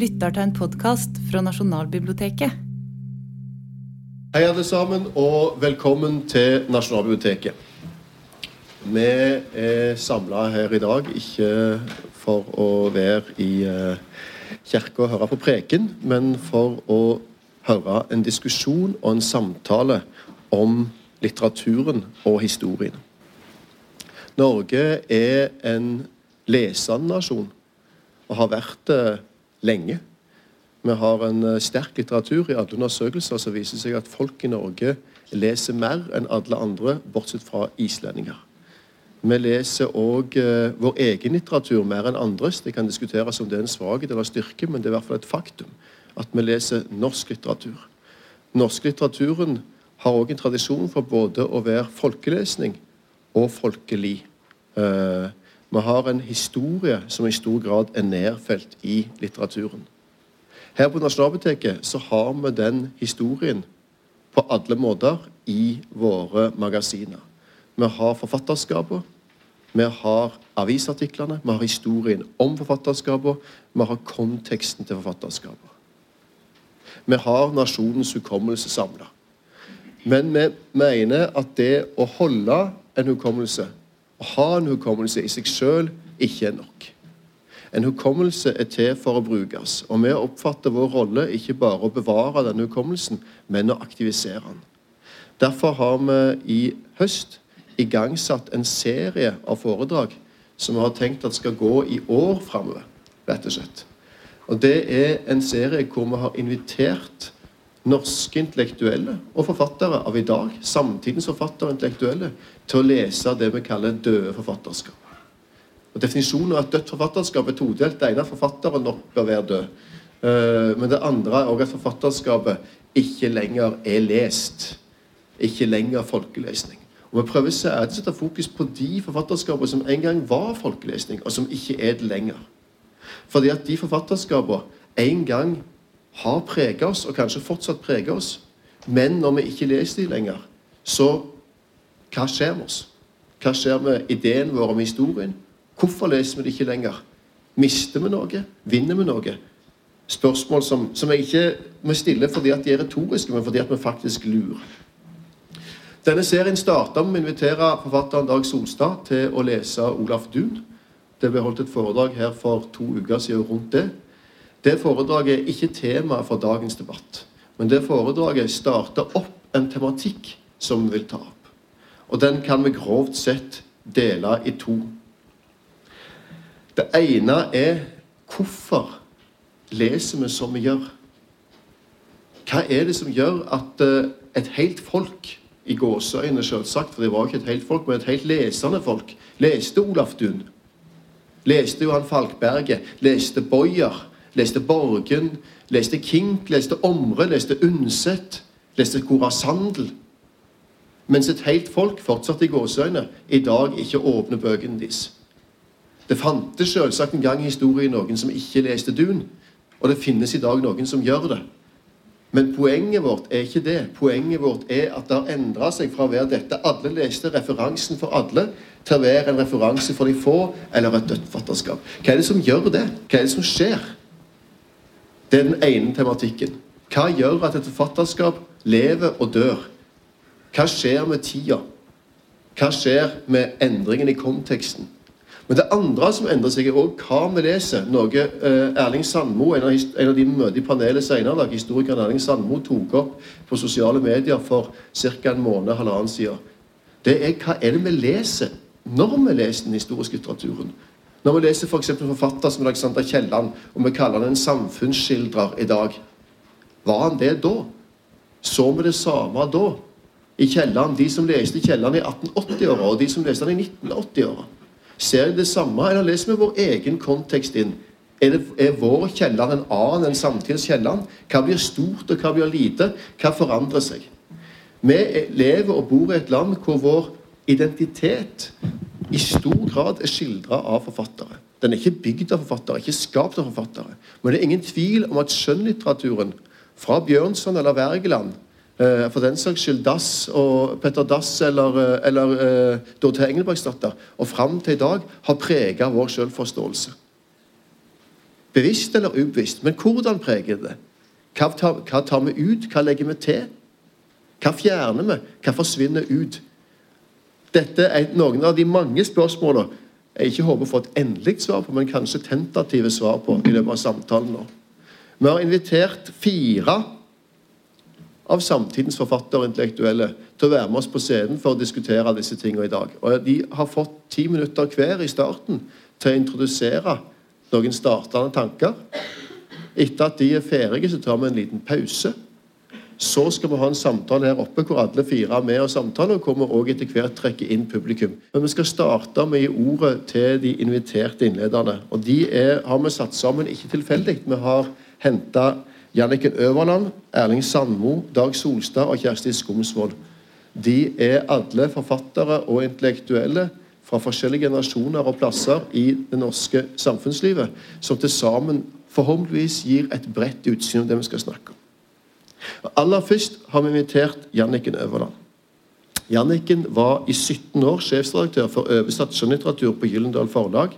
lytter til en podkast fra Nasjonalbiblioteket. Hei, alle sammen, og velkommen til Nasjonalbiblioteket. Vi er samla her i dag ikke for å være i eh, kirka og høre på preken, men for å høre en diskusjon og en samtale om litteraturen og historien. Norge er en lesende nasjon og har vært det lenge. Vi har en eh, sterk litteratur i alle undersøkelser som viser seg at folk i Norge leser mer enn alle andre, bortsett fra islendinger. Vi leser òg eh, vår egen litteratur mer enn andres. Det kan diskuteres om det er en svakhet eller styrke, men det er i hvert fall et faktum at vi leser norsk litteratur. Norsk litteraturen har òg en tradisjon for både å være folkelesning og folkelig. Eh, vi har en historie som i stor grad er nedfelt i litteraturen. Her på Nasjonalbiblioteket så har vi den historien på alle måter i våre magasiner. Vi har forfatterskapet, vi har avisartiklene, vi har historien om forfatterskapet, vi har konteksten til forfatterskapet. Vi har nasjonens hukommelse samla. Men vi mener at det å holde en hukommelse å ha en hukommelse i seg sjøl ikke er nok. En hukommelse er til for å brukes, og vi oppfatter vår rolle ikke bare å bevare denne hukommelsen, men å aktivisere den. Derfor har vi i høst igangsatt en serie av foredrag som vi har tenkt at skal gå i år framover, rett og slett. Og Det er en serie hvor vi har invitert norske intellektuelle og forfattere av i dag, samtidens forfattere og intellektuelle, til å lese det vi kaller døde forfatterskap. Og Definisjonen av et dødt forfatterskap er todelt. Det ene er at forfatteren nok bør være død. Men det andre er også at forfatterskapet ikke lenger er lest. Ikke lenger folkelesning. Og Vi prøver å sette fokus på de forfatterskapene som en gang var folkelesning, og som ikke er det lenger. Fordi at de forfatterskapene en gang har preget oss, og kanskje fortsatt preger oss. Men når vi ikke leser dem lenger, så hva skjer med oss? Hva skjer med ideen vår om historien? Hvorfor leser vi det ikke lenger? Mister vi noe? Vinner vi noe? Spørsmål som, som jeg ikke må stille fordi at de er retoriske, men fordi at vi faktisk lurer. Denne serien starta med å invitere forfatteren Dag Solstad til å lese Olaf Duun. Det ble holdt et foredrag her for to uker siden rundt det. Det foredraget er ikke tema for dagens debatt. Men det foredraget starter opp en tematikk som vi vil ta opp. Og den kan vi grovt sett dele i to. Det ene er hvorfor leser vi som vi gjør? Hva er det som gjør at eh, et helt folk i gåseøyne selvsagt, for det var ikke et helt folk, men et helt lesende folk, leste Olaf Duun. Leste Johan Falkberget, leste Boyer, leste Borgen, leste Kink, leste Omre, leste Undset, leste Cora Sandel. Mens et helt folk fortsatte i gåseøyne i dag ikke åpner bøkene deres. Det fantes selvsagt en gang i historien noen som ikke leste Dun, og det finnes i dag noen som gjør det. Men poenget vårt er ikke det. Poenget vårt er at det har endra seg fra å være dette alle leste referansen for alle, til å være en referanse for de få, eller et dødt fatterskap. Hva er det som gjør det? Hva er det som skjer? Det er den ene tematikken. Hva gjør at et forfatterskap lever og dør? Hva skjer med tida? Hva skjer med endringen i konteksten? Men det andre som endrer seg, er også hva vi leser. Noe eh, Erling Sandmo, en av, en av de møter i panelet senere, historikeren Erling Sandmo tok opp på sosiale medier for ca. en måned, halvannen siden. Det er hva er det vi leser når vi leser den historiske litteraturen. Når vi leser f.eks. For forfatter som Alexander Kielland, og vi kaller han en samfunnsskildrer i dag Var han det da? Så vi det samme da? I Kielland, De som leste Kielland i 1880-åra, og de som leste han i 1980-åra. Ser de det samme, eller leser vi vår egen kontekst inn? Er, det, er vår Kielland en annen enn samtidens Kielland? Hva blir stort, og hva blir lite? Hva forandrer seg? Vi lever og bor i et land hvor vår identitet i stor grad er skildra av forfattere. Den er ikke bygd av forfattere, ikke skapt av forfattere. Men det er ingen tvil om at skjønnlitteraturen, fra Bjørnson eller Wergeland, eh, for den saks skyld Dass og Petter Dass eller, eh, eller uh, Dorthe Engelbrektsdatter, og fram til i dag, har prega vår selvforståelse. Bevisst eller ubevisst. Men hvordan preger det? Hva tar, hva tar vi ut? Hva legger vi til? Hva fjerner vi? Hva forsvinner ut? Dette er noen av de mange spørsmålene jeg ikke håper å få et endelig svar på, men kanskje tentative svar på i løpet av samtalen nå. Vi har invitert fire av samtidens forfattere og intellektuelle til å være med oss på scenen for å diskutere disse tingene i dag. Og De har fått ti minutter hver i starten til å introdusere noen startende tanker. Etter at de er ferdige, så tar vi en liten pause. Så skal vi ha en samtale her oppe hvor alle fire er med og samtaler, og kommer også etter hvert trekke inn publikum. Men vi skal starte med å gi ordet til de inviterte innlederne. Og de er, har vi satt sammen ikke tilfeldig. Vi har henta Janniken Øverland, Erling Sandmo, Dag Solstad og Kjersti Skomsvold. De er alle forfattere og intellektuelle fra forskjellige generasjoner og plasser i det norske samfunnslivet, som til sammen forhåpentligvis gir et bredt utsyn om det vi skal snakke om. Aller først har vi invitert Janniken Øverland. Janniken var i 17 år sjefsredaktør for oversatt skjønnlitteratur på Gyllendal Forlag.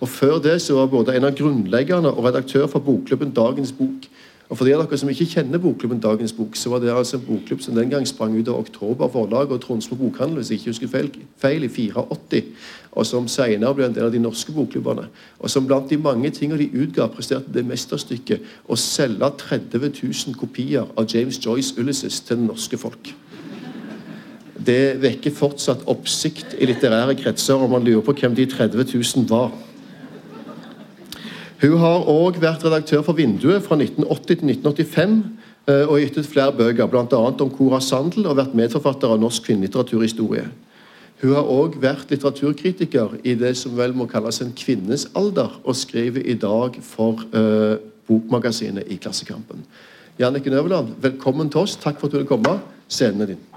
Og Før det så var både en av grunnleggerne og redaktør for bokklubben Dagens Bok, og For de av dere som ikke kjenner bokklubben Dagens Bok, så var det altså en bokklubb som den gang sprang ut av Oktober forlag og Tronsmo bokhandel, hvis jeg ikke husker feil, feil, i 84, og som senere ble en del av de norske bokklubbene. Og som blant de mange tingene de utga, presterte det mesterstykket å selge 30 000 kopier av James Joyce Ulysses til det norske folk. Det vekker fortsatt oppsikt i litterære kretser, og man lurer på hvem de 30 000 var. Hun har òg vært redaktør for Vinduet fra 1980 til 1985 eh, og gitt ut flere bøker, bl.a. om Cora Sandel og vært medforfatter av norsk kvinnelitteraturhistorie. Hun har òg vært litteraturkritiker i det som vel må kalles en kvinnes alder, og skriver i dag for uh, Bokmagasinet i Klassekampen. Jannicke Nøverland, velkommen til oss. Takk for at du ville komme. Scenen er din.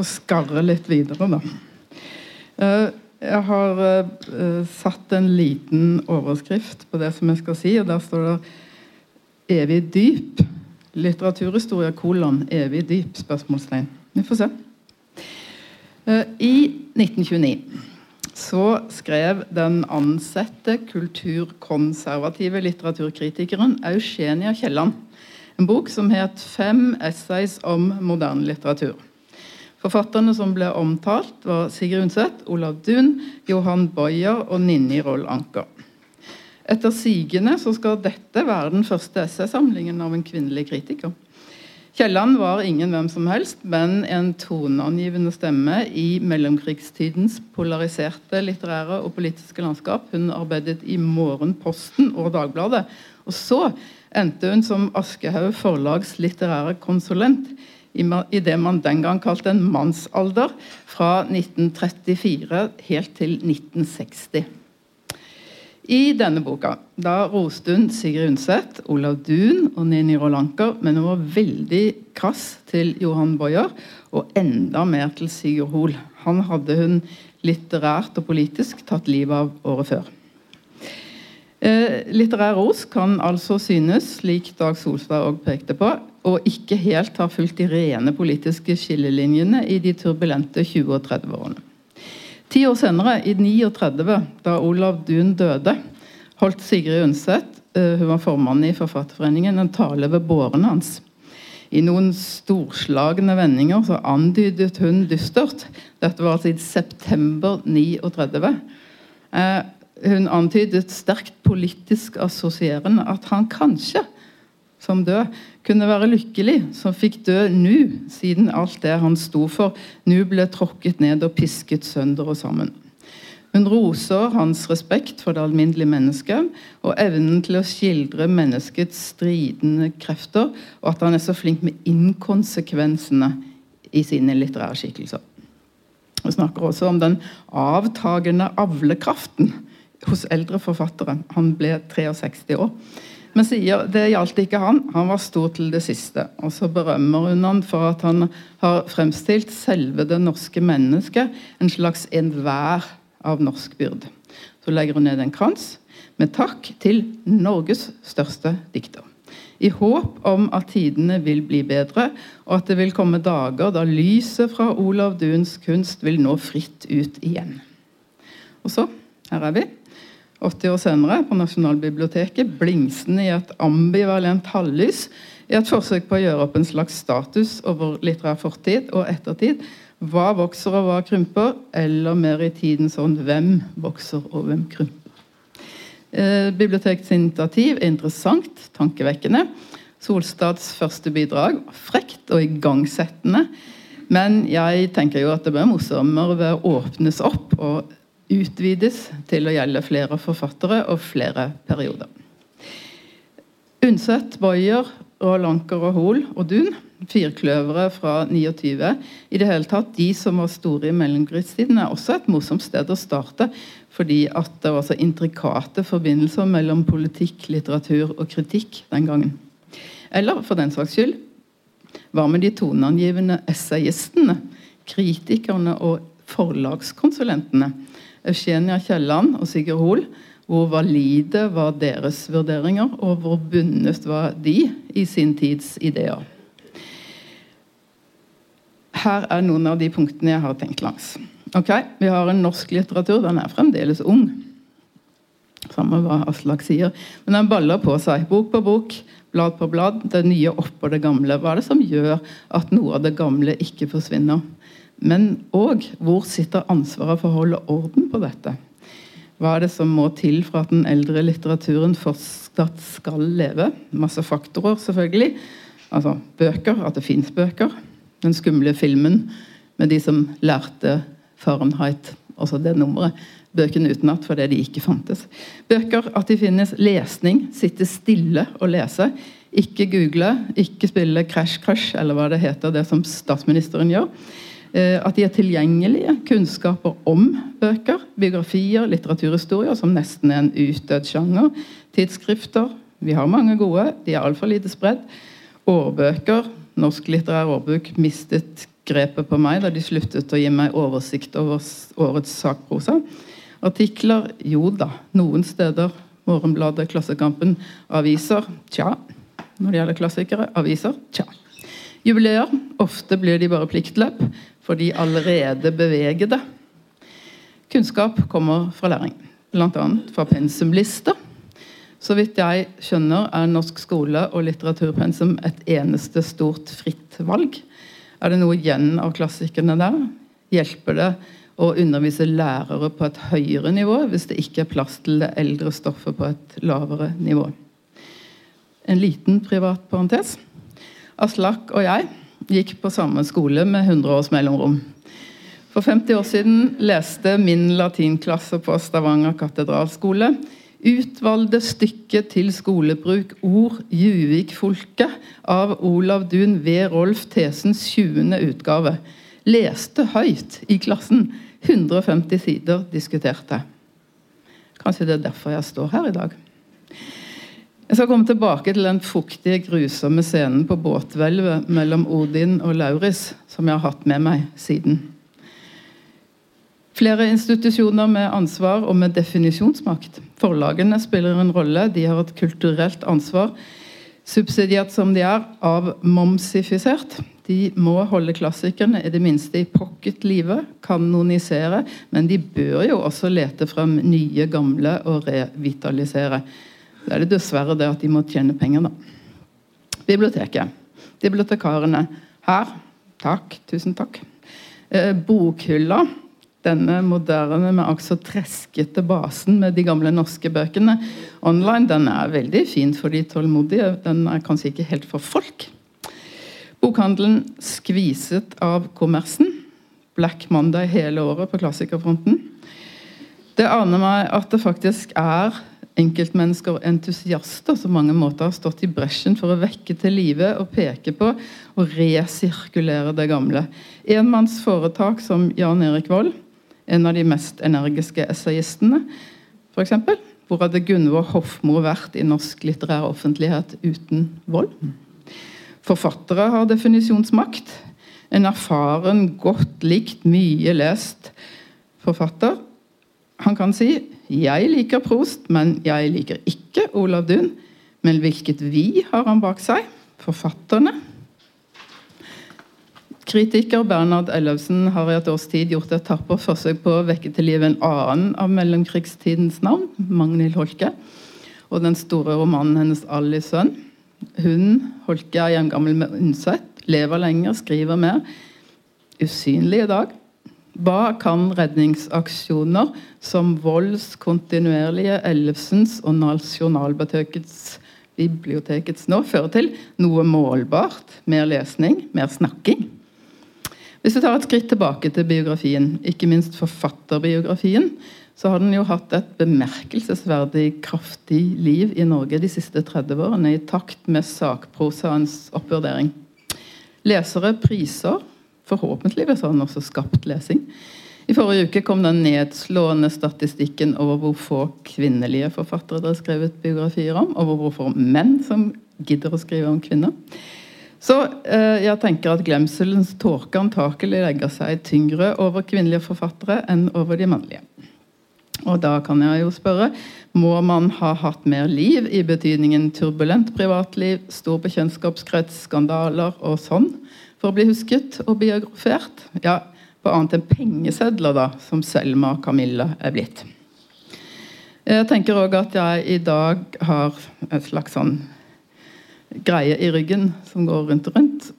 Får skarre litt videre, da. Eh, jeg har eh, satt en liten overskrift på det som jeg skal si, og der står det 'Evig dyp'. Litteraturhistorie, kolon, evig dyp? spørsmålstegn. Vi får se. Eh, I 1929 så skrev den ansette kulturkonservative litteraturkritikeren Eugenia Kielland en bok som het 'Fem essays om moderne litteratur'. Forfatterne som ble omtalt, var Sigrid Undset, Olav Duun, Johan Boyer og Ninni Roll Anker. Etter sigende så skal dette være den første essaysamlingen av en kvinnelig kritiker. Kielland var ingen hvem som helst, men en toneangivende stemme i mellomkrigstidens polariserte litterære og politiske landskap. Hun arbeidet i Morgenposten og Dagbladet. Og så endte hun som Aschehoug forlags litterære konsulent i det man den gang kalte en mannsalder, fra 1934 helt til 1960. I denne boka da roste hun Sigrid Undset, Olav Duun og Nini Rolanker, men hun var veldig krass til Johan Boyer, og enda mer til Sigurd Hoel. Han hadde hun litterært og politisk tatt livet av året før. Eh, litterær ros kan altså synes, slik Dag Solstad òg pekte på, og ikke helt har fulgt de rene politiske skillelinjene i de turbulente 20- og 30-årene. Ti år senere, i 39, da Olav Duun døde, holdt Sigrid Undset, hun var formann i Forfatterforeningen, en tale ved båren hans. I noen storslagne vendinger så andydet hun dystert Dette var altså i september 39. Eh, hun antydet sterkt politisk assosierende at han kanskje som død, kunne være lykkelig, som fikk dø nå, siden alt det han sto for, nå ble tråkket ned og pisket sønder og sammen. Hun roser hans respekt for det alminnelige mennesket og evnen til å skildre menneskets stridende krefter, og at han er så flink med inkonsekvensene i sine litterære skikkelser. Hun snakker også om den avtagende avlekraften hos eldre forfattere. Han ble 63 år. Men sier det gjaldt ikke han. Han var stor til det siste. Og så berømmer hun han for at han har fremstilt selve det norske mennesket, en slags enhver av norsk byrd. Så legger hun ned en krans med takk til Norges største dikter. I håp om at tidene vil bli bedre, og at det vil komme dager da lyset fra Olav Duns kunst vil nå fritt ut igjen. Og så, her er vi, 80 år senere, på Nasjonalbiblioteket, blingsende i et ambivalent halvlys, i et forsøk på å gjøre opp en slags status over litterær fortid og ettertid. Hva vokser og hva krymper, eller mer i tiden sånn hvem vokser og hvem krymper. Eh, bibliotekets initiativ er interessant, tankevekkende. Solstads første bidrag frekt og igangsettende. Men jeg tenker jo at det blir morsommere ved å åpnes opp og utvides til å gjelde flere forfattere og flere perioder. Undset, Boyer, Rolanker og Hoel og Dun, firkløvere fra 29, i det hele tatt, de som var store i mellomkrigstiden, er også et morsomt sted å starte fordi at det var så intrikate forbindelser mellom politikk, litteratur og kritikk den gangen. Eller for den saks skyld hva med de toneangivende essayistene, kritikerne og forlagskonsulentene? Eugenia Kielland og Sigurd Hoel. Hvor valide var deres vurderinger, og hvor bundet var de i sin tids ideer? Her er noen av de punktene jeg har tenkt langs. Ok, Vi har en norsk litteratur. Den er fremdeles ung. Samme hva Aslak sier. Men den baller på seg. Bok på bok, blad på blad. Det nye oppå det gamle. Hva er det som gjør at noe av det gamle ikke forsvinner? Men òg hvor sitter ansvaret for å holde orden på dette? Hva er det som må til for at den eldre litteraturen fortsatt skal leve? Masse faktorer, selvfølgelig. Altså bøker, at det fins bøker. Den skumle filmen med de som lærte Fahrenheit, altså det nummeret. Bøkene utenat fordi de ikke fantes. Bøker, at de finnes. Lesning. Sitte stille og lese. Ikke google, ikke spille Crash Crush, eller hva det heter, det som statsministeren gjør. Eh, at de er tilgjengelige. Kunnskaper om bøker. Biografier, litteraturhistorier, som nesten er en utdødd sjanger. Tidsskrifter. Vi har mange gode. De er altfor lite spredd. Årbøker. Norsk litterær årbok mistet grepet på meg da de sluttet å gi meg oversikt over årets sakprosa. Artikler jo da, noen steder. Morgenbladet, Klassekampen, aviser tja. Når det gjelder klassikere, aviser tja. Jubileer ofte blir de bare pliktløp for de allerede bevegede. Kunnskap kommer fra læring, bl.a. fra pensumlister. Så vidt jeg skjønner, er norsk skole og litteraturpensum et eneste stort fritt valg. Er det noe igjen av klassikerne der? Hjelper det å undervise lærere på et høyere nivå hvis det ikke er plass til det eldre stoffet på et lavere nivå? En liten privat parentes. Aslak og jeg gikk på samme skole med 100 års mellomrom. For 50 år siden leste min latinklasse på Stavanger katedralskole Utvalgte stykket til skolebruk Ord Juvik-folket av Olav Duun ved Rolf Tesens 20. utgave. Leste høyt i klassen. 150 sider diskuterte. Kanskje det er derfor jeg står her i dag. Jeg skal komme tilbake til den fuktige, grusomme scenen på båthvelvet mellom Odin og Lauris, som jeg har hatt med meg siden. Flere institusjoner med ansvar og med definisjonsmakt. Forlagene spiller en rolle. De har et kulturelt ansvar. Subsidiert som de er, av momsifisert. De må holde klassikerne i det minste i pocket livet, kanonisere. Men de bør jo også lete frem nye, gamle og revitalisere. Så er det dessverre det at de må tjene penger, da. Biblioteket. Bibliotekarene. Her. Takk. Tusen takk. Eh, bokhylla denne moderne, med også treskete basen med de gamle norske bøkene online, den er veldig fin for de tålmodige. Den er kanskje ikke helt for folk. Bokhandelen skviset av kommersen. Black Monday hele året på klassikerfronten. Det aner meg at det faktisk er enkeltmennesker og entusiaster som mange måter har stått i bresjen for å vekke til live og peke på og resirkulere det gamle. Enmannsforetak som Jan Erik Vold en av de mest energiske essayistene, f.eks. Hvor hadde Gunvor Hofmo vært i norsk litterær offentlighet uten vold? Forfattere har definisjonsmakt. En erfaren, godt likt, mye lest forfatter. Han kan si 'Jeg liker Prost, men jeg liker ikke Olav Duun'. Men hvilket vi har han bak seg? Forfatterne? Kritiker Bernhard Ellefsen har i et års tid gjort et tappert forsøk på å vekke til liv en annen av mellomkrigstidens navn, Magnhild Holke, og den store romanen hennes 'Allis sønn'. Hun, Holke, er jevngammel med Undset, lever lenger, skriver mer. Usynlig i dag. Hva kan redningsaksjoner som Volds kontinuerlige Ellefsens og Nasjonalbibliotekets bibliotekets nå føre til? Noe målbart? Mer lesning? Mer snakking? Hvis vi tar et skritt tilbake til biografien, ikke minst forfatterbiografien, så har den jo hatt et bemerkelsesverdig kraftig liv i Norge de siste 30 årene, i takt med sakprosaens oppvurdering. Lesere priser, forhåpentligvis har den også skapt lesing. I forrige uke kom den nedslående statistikken over hvor få kvinnelige forfattere det er skrevet biografier om, og hvor få menn som gidder å skrive om kvinner. Så eh, jeg tenker at glemselens tåke antakelig legger seg tyngre over kvinnelige forfattere enn over de mannlige. Og da kan jeg jo spørre må man ha hatt mer liv i betydningen turbulent privatliv, stor bekjentskapskrets, skandaler og sånn for å bli husket og biografert? Ja, på annet enn pengesedler, da, som Selma og Camilla er blitt. Jeg tenker òg at jeg i dag har en slags sånn greie i ryggen som går rundt og rundt,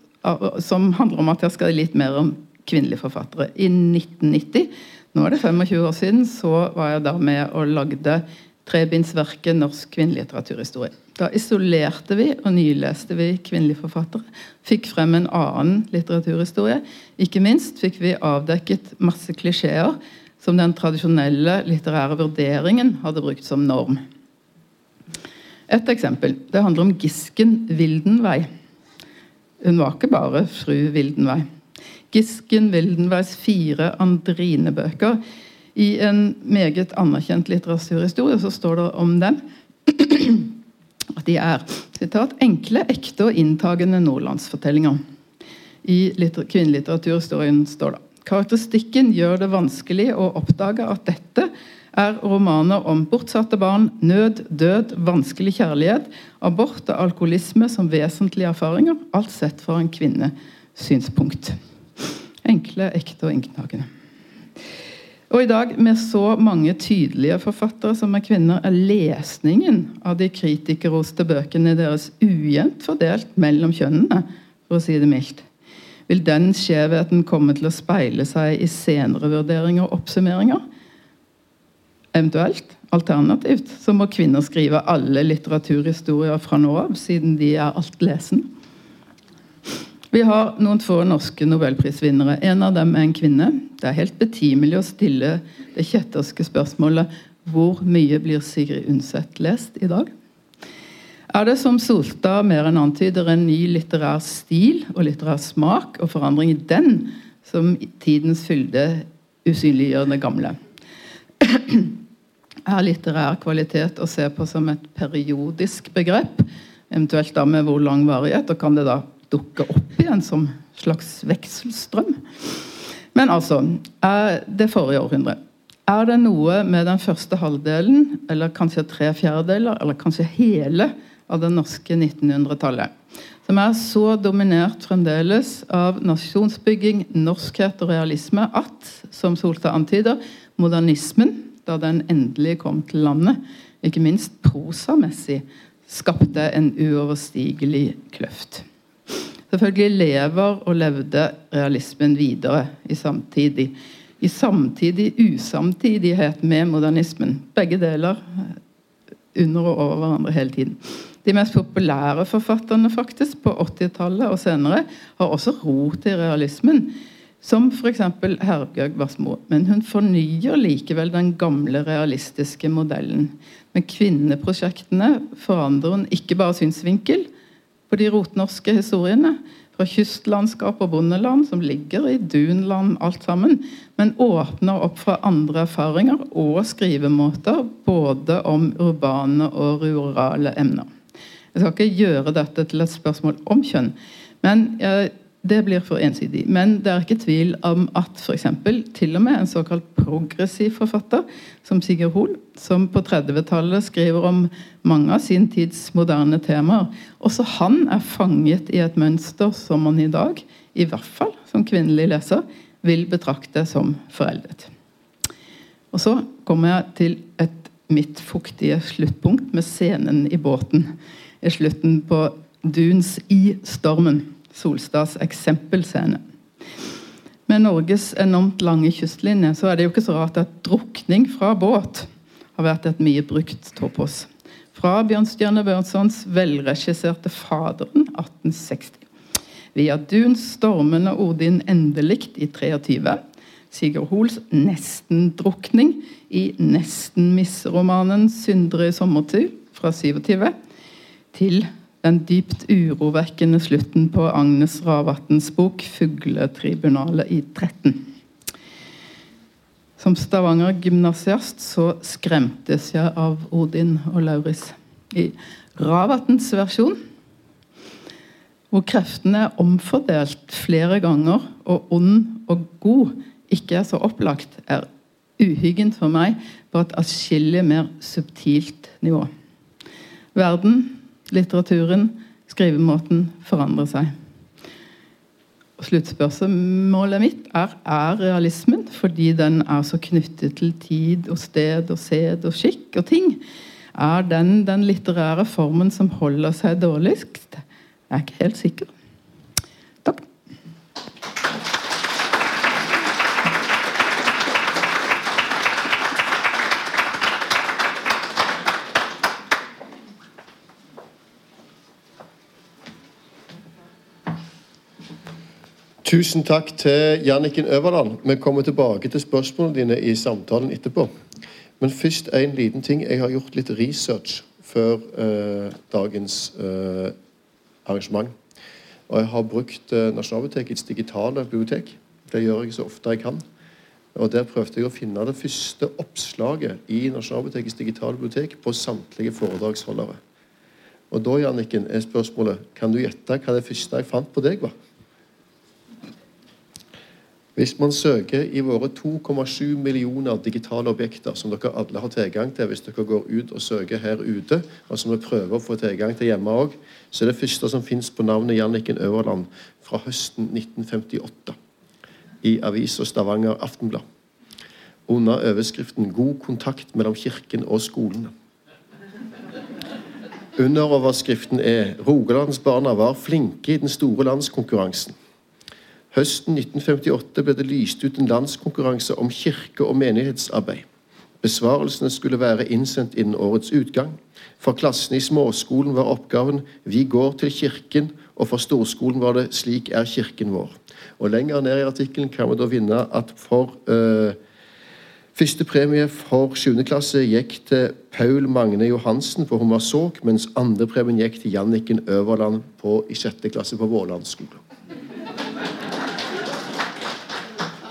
som handler om at jeg skal litt mer om kvinnelige forfattere. I 1990, nå er det 25 år siden, så var jeg der med og lagde trebindsverket Norsk kvinnelitteraturhistorie. Da isolerte vi og nyleste vi kvinnelige forfattere. Fikk frem en annen litteraturhistorie. Ikke minst fikk vi avdekket masse klisjeer som den tradisjonelle litterære vurderingen hadde brukt som norm. Et eksempel. Det handler om Gisken Vildenvei. Hun var ikke bare fru Vildenvei. Gisken Vildenveis fire Andrine-bøker. I en meget anerkjent litteraturhistorie så står det om dem at de er citat, enkle, ekte og inntagende nordlandsfortellinger. I kvinnelitteraturhistorien står det Karakteristikken gjør det vanskelig å oppdage at dette er romaner om bortsatte barn, nød, død, vanskelig kjærlighet, abort og alkoholisme som vesentlige erfaringer, alt sett fra en kvinnesynspunkt. Enkle, ekte og inntagende. Og i dag, med så mange tydelige forfattere som er kvinner, er lesningen av de kritikerroste bøkene deres ujevnt fordelt mellom kjønnene, for å si det mildt. Vil den skjevheten komme til å speile seg i senere vurderinger og oppsummeringer? Eventuelt, alternativt, så må kvinner skrive alle litteraturhistorier fra nå av, siden de er altlesende. Vi har noen få norske nobelprisvinnere. En av dem er en kvinne. Det er helt betimelig å stille det kjetterske spørsmålet hvor mye blir Sigrid Undset lest i dag? Er det som Solstad mer enn antyder en ny litterær stil og litterær smak og forandring i den som tidens fylde usynliggjør det gamle? er litterær kvalitet å se på som et periodisk begrep, eventuelt da med hvor lang varighet, og kan det da dukke opp igjen som slags vekselstrøm? Men altså, er det forrige århundre. Er det noe med den første halvdelen, eller kanskje tre fjerdedeler, eller kanskje hele av det norske 1900-tallet, som er så dominert fremdeles av nasjonsbygging, norskhet og realisme at, som Solstad antyder, modernismen da den endelig kom til landet, ikke minst prosamessig, skapte en uoverstigelig kløft. Selvfølgelig lever og levde realismen videre i samtidig. I samtidig usamtidighet med modernismen. Begge deler under og over hverandre hele tiden. De mest populære forfatterne faktisk på 80-tallet og senere har også rot i realismen. Som f.eks. Herbjørg Wassmo. Men hun fornyer likevel den gamle, realistiske modellen. Med kvinneprosjektene forandrer hun ikke bare synsvinkel på de rotnorske historiene, fra kystlandskap og bondeland, som ligger i dunland alt sammen, men åpner opp for andre erfaringer og skrivemåter, både om urbane og rurale emner. Jeg skal ikke gjøre dette til et spørsmål om kjønn, men jeg det blir for ensidig. Men det er ikke tvil om at f.eks. til og med en såkalt progressiv forfatter som Sigurd Hoel, som på 30-tallet skriver om mange av sin tids moderne temaer, også han er fanget i et mønster som man i dag, i hvert fall som kvinnelig leser, vil betrakte som foreldet. Og så kommer jeg til et mitt fuktige sluttpunkt med scenen i båten. I slutten på Dunes i stormen. Solstads eksempelscene. Med Norges enormt lange kystlinje så er det jo ikke så rart at drukning fra båt har vært et mye brukt topos. Fra Bjørnstjerne Bjørnsons velregisserte 'Faderen' 1860. Via Duns stormende Odin endelikt i 23. Sigurd Hoels nesten-drukning i nesten-misseromanen 'Syndere i sommertid' fra 27. Til den dypt urovekkende slutten på Agnes Ravatns bok 'Fugletribunalet' i 13. Som Stavanger-gymnasiast så skremtes jeg av Odin og Lauris. I Ravatns versjon, hvor kreftene er omfordelt flere ganger, og ond og god ikke er så opplagt, er uhyggen for meg på et atskillig mer subtilt nivå. Verden litteraturen, skrivemåten, forandrer seg. Og Sluttspørsmålet mitt er er realismen, fordi den er så knyttet til tid og sted og sed og skikk og ting, er den den litterære formen som holder seg dårligst? Jeg er ikke helt sikker. Tusen takk til Janniken Øverland. Vi kommer tilbake til spørsmålene dine i samtalen etterpå. Men først en liten ting. Jeg har gjort litt research før eh, dagens eh, arrangement. Og jeg har brukt eh, Nasjonalbibliotekets digitale bibliotek. Det gjør jeg så ofte jeg kan. Og Der prøvde jeg å finne det første oppslaget i Nasjonalbibliotekets digitale bibliotek på samtlige foredragsholdere. Og da Janniken, er spørsmålet kan du gjette hva det første jeg fant på deg var? Hvis man søker i våre 2,7 millioner digitale objekter, som dere alle har tilgang til hvis dere går ut og søker her ute, og som vi prøver å få tilgang til hjemme òg, så er det første som fins på navnet Janniken Øverland fra høsten 1958 i avisa Stavanger Aftenblad. Under overskriften 'God kontakt mellom kirken og skolene'. Underoverskriften er 'Rogalandsbarna var flinke i den store landskonkurransen'. Høsten 1958 ble det lyst ut en landskonkurranse om kirke- og menighetsarbeid. Besvarelsene skulle være innsendt innen årets utgang. For klassen i småskolen var oppgaven 'Vi går til kirken', og for storskolen var det 'Slik er kirken vår'. Og Lenger ned i artikkelen kan vi da vinne at for øh, Første premie for 7. klasse gikk til Paul Magne Johansen på Hummersåk, mens andre premien gikk til Janniken Øverland på, i 6. klasse på Våland skole. Kan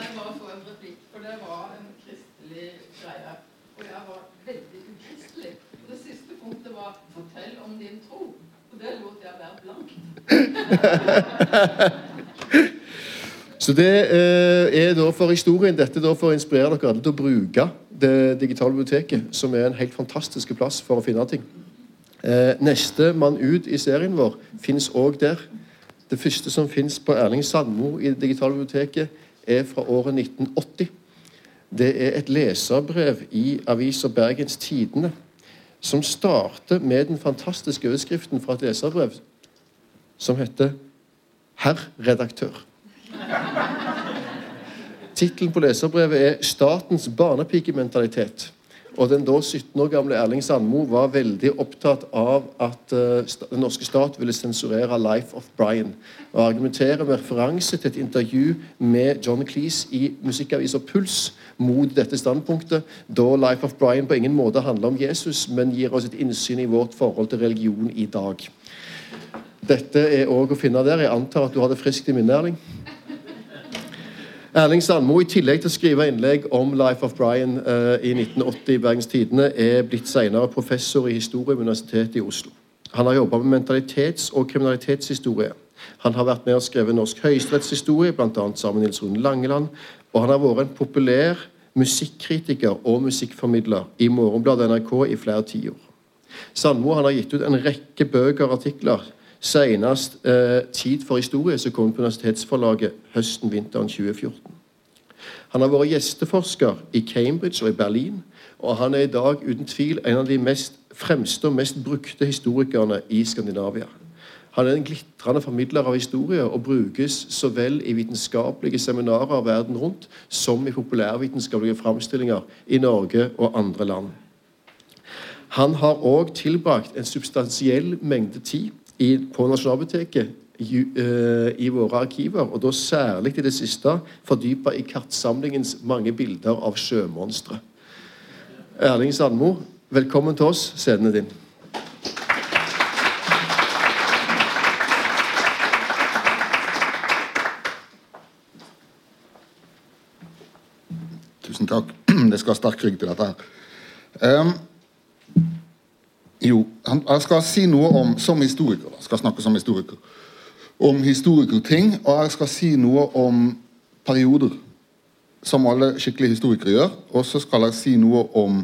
jeg bare få en replikk? For det var en kristelig greie. Og jeg var veldig ukristelig. Og det siste punktet var 'fortell om din tro'. Og det lot jeg være blankt. Så det eh, er da for historien dette da for å inspirere dere alle til å bruke det digitale biblioteket, som er en helt fantastisk plass for å finne ting. Eh, neste mann ut i serien vår fins òg der. Det første som fins på Erling Sandmo i det digitale biblioteket, er fra året 1980. Det er et leserbrev i avisa Bergens Tidende som starter med den fantastiske overskriften fra et leserbrev som heter 'Herr redaktør'. Tittelen på leserbrevet er 'Statens barnepikementalitet'. Og Den da 17 år gamle Erling Sandmo var veldig opptatt av at uh, den norske stat ville sensurere 'Life of Brian'. Og argumenterer med referanse til et intervju med John Cleese i musikkavisa Puls mot dette standpunktet, da 'Life of Brian' på ingen måte handler om Jesus, men gir oss et innsyn i vårt forhold til religion i dag. Dette er òg å finne der. Jeg antar at du har det friskt i minne, Erling? Erling Sandmo, i tillegg til å skrive innlegg om Life of Brian eh, i 1980 i Bergens Tidende, er blitt senere professor i historie ved Universitetet i Oslo. Han har jobba med mentalitets- og kriminalitetshistorie. Han har vært med og skrevet norsk høyesterettshistorie, bl.a. sammen med Nils Rune Langeland. Og han har vært en populær musikkritiker og musikkformidler i Morgenbladet NRK i flere tiår. Sandmo har gitt ut en rekke bøker og artikler. Senest eh, 'Tid for historie', som kom på Universitetsforlaget høsten-vinteren 2014. Han har vært gjesteforsker i Cambridge og i Berlin, og han er i dag uten tvil en av de mest fremste og mest brukte historikerne i Skandinavia. Han er en glitrende formidler av historie og brukes så vel i vitenskapelige seminarer verden rundt som i populærvitenskapelige framstillinger i Norge og andre land. Han har òg tilbrakt en substansiell mengde tid i, på Nasjonalbiblioteket i, uh, i våre arkiver, og da særlig i det siste fordypa i kartsamlingens mange bilder av sjømonstre. Erling Sandmo, velkommen til oss. Scenen din. Tusen takk. Det skal sterk rygg til dette her. Um, jo, jeg skal si noe om som historiker. Jeg skal snakke som historiker. Om historikerting, og jeg skal si noe om perioder. Som alle skikkelige historikere gjør. Og så skal jeg si noe om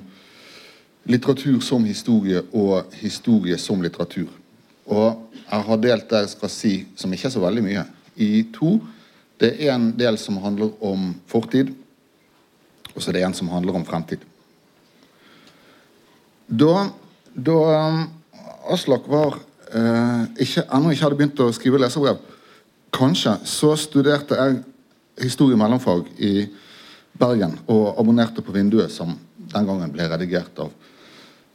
litteratur som historie og historie som litteratur. Og jeg har delt det jeg skal si, som ikke er så veldig mye, i to. Det er en del som handler om fortid, og så er det en som handler om fremtid. Da, da Aslak var eh, ikke, ennå ikke hadde begynt å skrive leserbrev, kanskje, så studerte jeg historie mellomfag i Bergen og abonnerte på Vinduet, som den gangen ble redigert av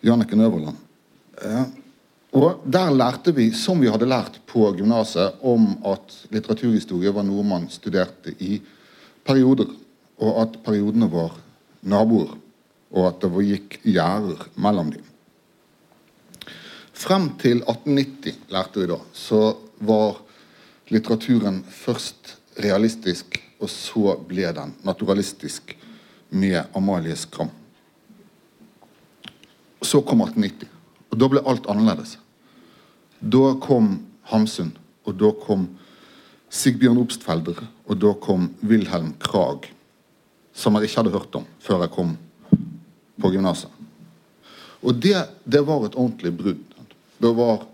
Jannicke Nøverland. Eh, og Der lærte vi, som vi hadde lært på gymnaset, om at litteraturhistorie var noe man studerte i perioder, og at periodene var naboer, og at det gikk gjerder mellom dem. Frem til 1890, lærte vi da, så var litteraturen først realistisk, og så ble den naturalistisk med Amalie Skram. Så kom 1890, og da ble alt annerledes. Da kom Hamsun, og da kom Sigbjørn Obstfelder, og da kom Wilhelm Krag, som jeg ikke hadde hørt om før jeg kom på gymnaset. Og det, det, var et ordentlig brudd. Da, var,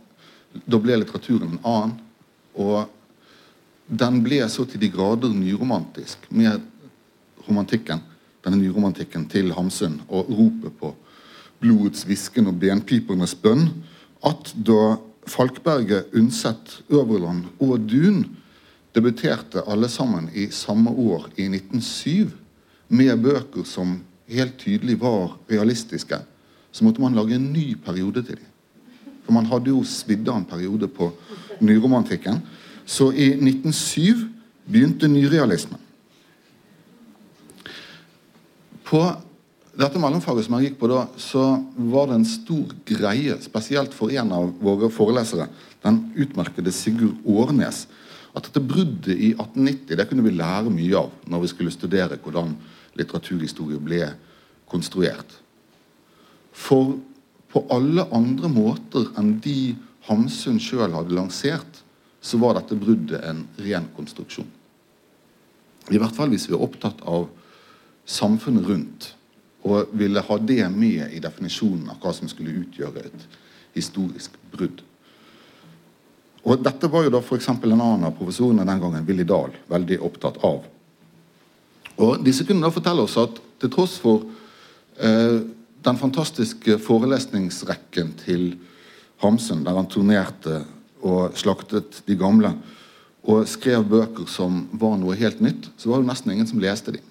da ble litteraturen en annen. Og den ble så til de grader nyromantisk med romantikken, denne nyromantikken til Hamsun og ropet på blodets hvisken og benpipernes bønn, at da Falkberget, Undset, Øverland og Dun debuterte alle sammen i samme år, i 1907, med bøker som helt tydelig var realistiske, så måtte man lage en ny periode til dem. For man hadde jo svidd av en periode på nyromantikken. Så i 1907 begynte nyrealismen. På dette mellomfaget som jeg gikk på da, så var det en stor greie, spesielt for en av våre forelesere, den utmerkede Sigurd Årnes, at dette bruddet i 1890 det kunne vi lære mye av når vi skulle studere hvordan litteraturhistorie ble konstruert. For på alle andre måter enn de Hamsun sjøl hadde lansert, så var dette bruddet en ren konstruksjon. I hvert fall hvis vi er opptatt av samfunnet rundt og ville ha det med i definisjonen av hva som skulle utgjøre et historisk brudd. Og Dette var jo da f.eks. en annen av professorene den gangen, Willy Dahl, veldig opptatt av. Og Disse kunne da fortelle oss at til tross for eh, den fantastiske forelesningsrekken til Hamsun, der han turnerte og slaktet de gamle, og skrev bøker som var noe helt nytt, så var det nesten ingen som leste dem.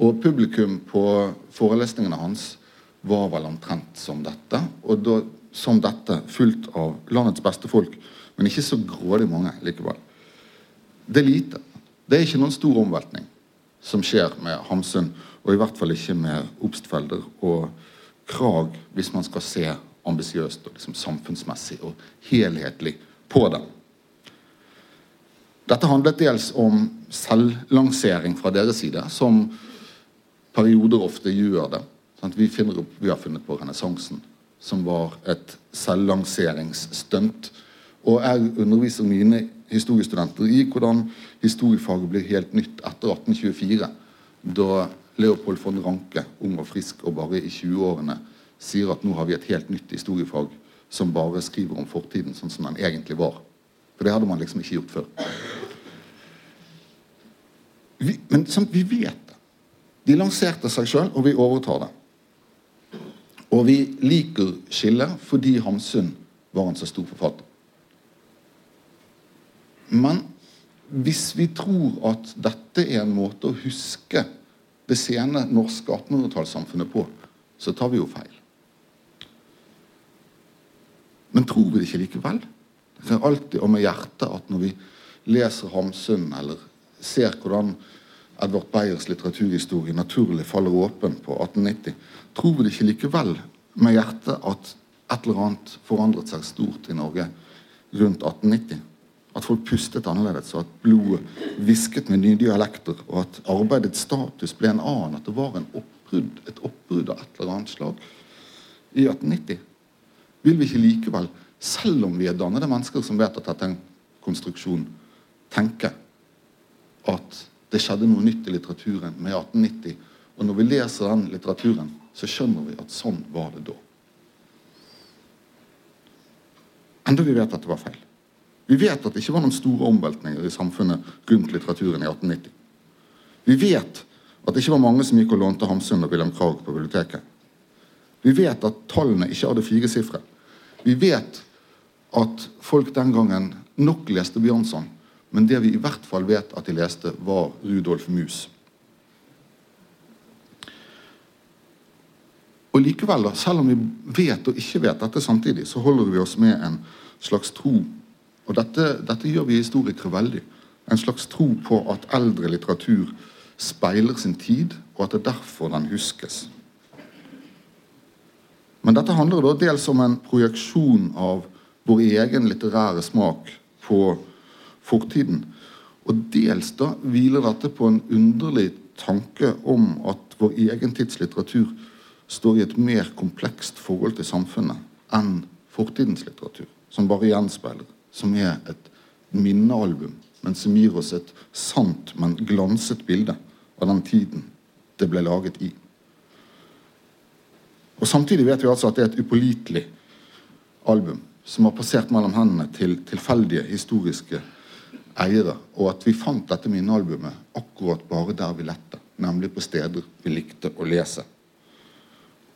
Og publikum på forelesningene hans var vel omtrent som dette. Og da, som dette, fullt av landets beste folk, men ikke så grådig mange likevel. Det er lite. Det er ikke noen stor omveltning som skjer med Hamsun, og i hvert fall ikke med Obstfelder og Krag, hvis man skal se ambisiøst og liksom samfunnsmessig og helhetlig på det. Dette handlet dels om selvlansering fra deres side, som perioder ofte gjør det. Vi, opp, vi, har funnet på renessansen, som var et selvlanseringsstunt. Og jeg underviser mine historiestudenter i hvordan historiefaget ble helt nytt etter 1824, da Leopold von Ranke, ung og frisk og bare i 20-årene, sier at nå har vi et helt nytt historiefag som bare skriver om fortiden sånn som den egentlig var. For det hadde man liksom ikke gjort før. Vi, men sånn, vi vet det. De lanserte seg sjøl, og vi overtar det. Og vi liker skillet fordi Hamsun var en så stor forfatter. Men hvis vi tror at dette er en måte å huske det sene norske 1800-tallssamfunnet på, så tar vi jo feil. Men tror vi det ikke likevel? Det er alltid og med hjertet at når vi leser Hamsun eller ser hvordan Edvard Beyers litteraturhistorie naturlig faller åpen på 1890, tror vi det ikke likevel med hjertet at et eller annet forandret seg stort i Norge rundt 1890? At folk pustet annerledes, og at blodet hvisket med nye dialekter, og at arbeidets status ble en annen, at det var oppbrudd, et oppbrudd av et eller annet slag i 1890? Vil vi ikke likevel, selv om vi er dannede mennesker som vet at dette er en konstruksjon, tenke at det skjedde noe nytt i litteraturen med 1890. Og når vi leser den litteraturen, så skjønner vi at sånn var det da. Enda vi vet at det var feil. Vi vet at det ikke var noen store omveltninger i samfunnet rundt litteraturen i 1890. Vi vet at det ikke var mange som gikk og lånte Hamsun og Wilhelm Krag på biblioteket. Vi vet at tallene ikke hadde fire sifre. Vi vet at folk den gangen nok leste Bjørnson, men det vi i hvert fall vet at de leste, var Rudolf Mus. Og likevel, da, selv om vi vet og ikke vet dette samtidig, så holder vi oss med en slags tro og dette, dette gjør vi historikere veldig. En slags tro på at eldre litteratur speiler sin tid, og at det er derfor den huskes. Men dette handler da dels om en projeksjon av vår egen litterære smak på fortiden. Og dels da hviler dette på en underlig tanke om at vår egen tids litteratur står i et mer komplekst forhold til samfunnet enn fortidens litteratur, som bare gjenspeiler som er et minnealbum, men som gir oss et sant, men glanset bilde av den tiden det ble laget i. Og Samtidig vet vi altså at det er et upålitelig album som har passert mellom hendene til tilfeldige historiske eiere, og at vi fant dette minnealbumet akkurat bare der vi lette, nemlig på steder vi likte å lese.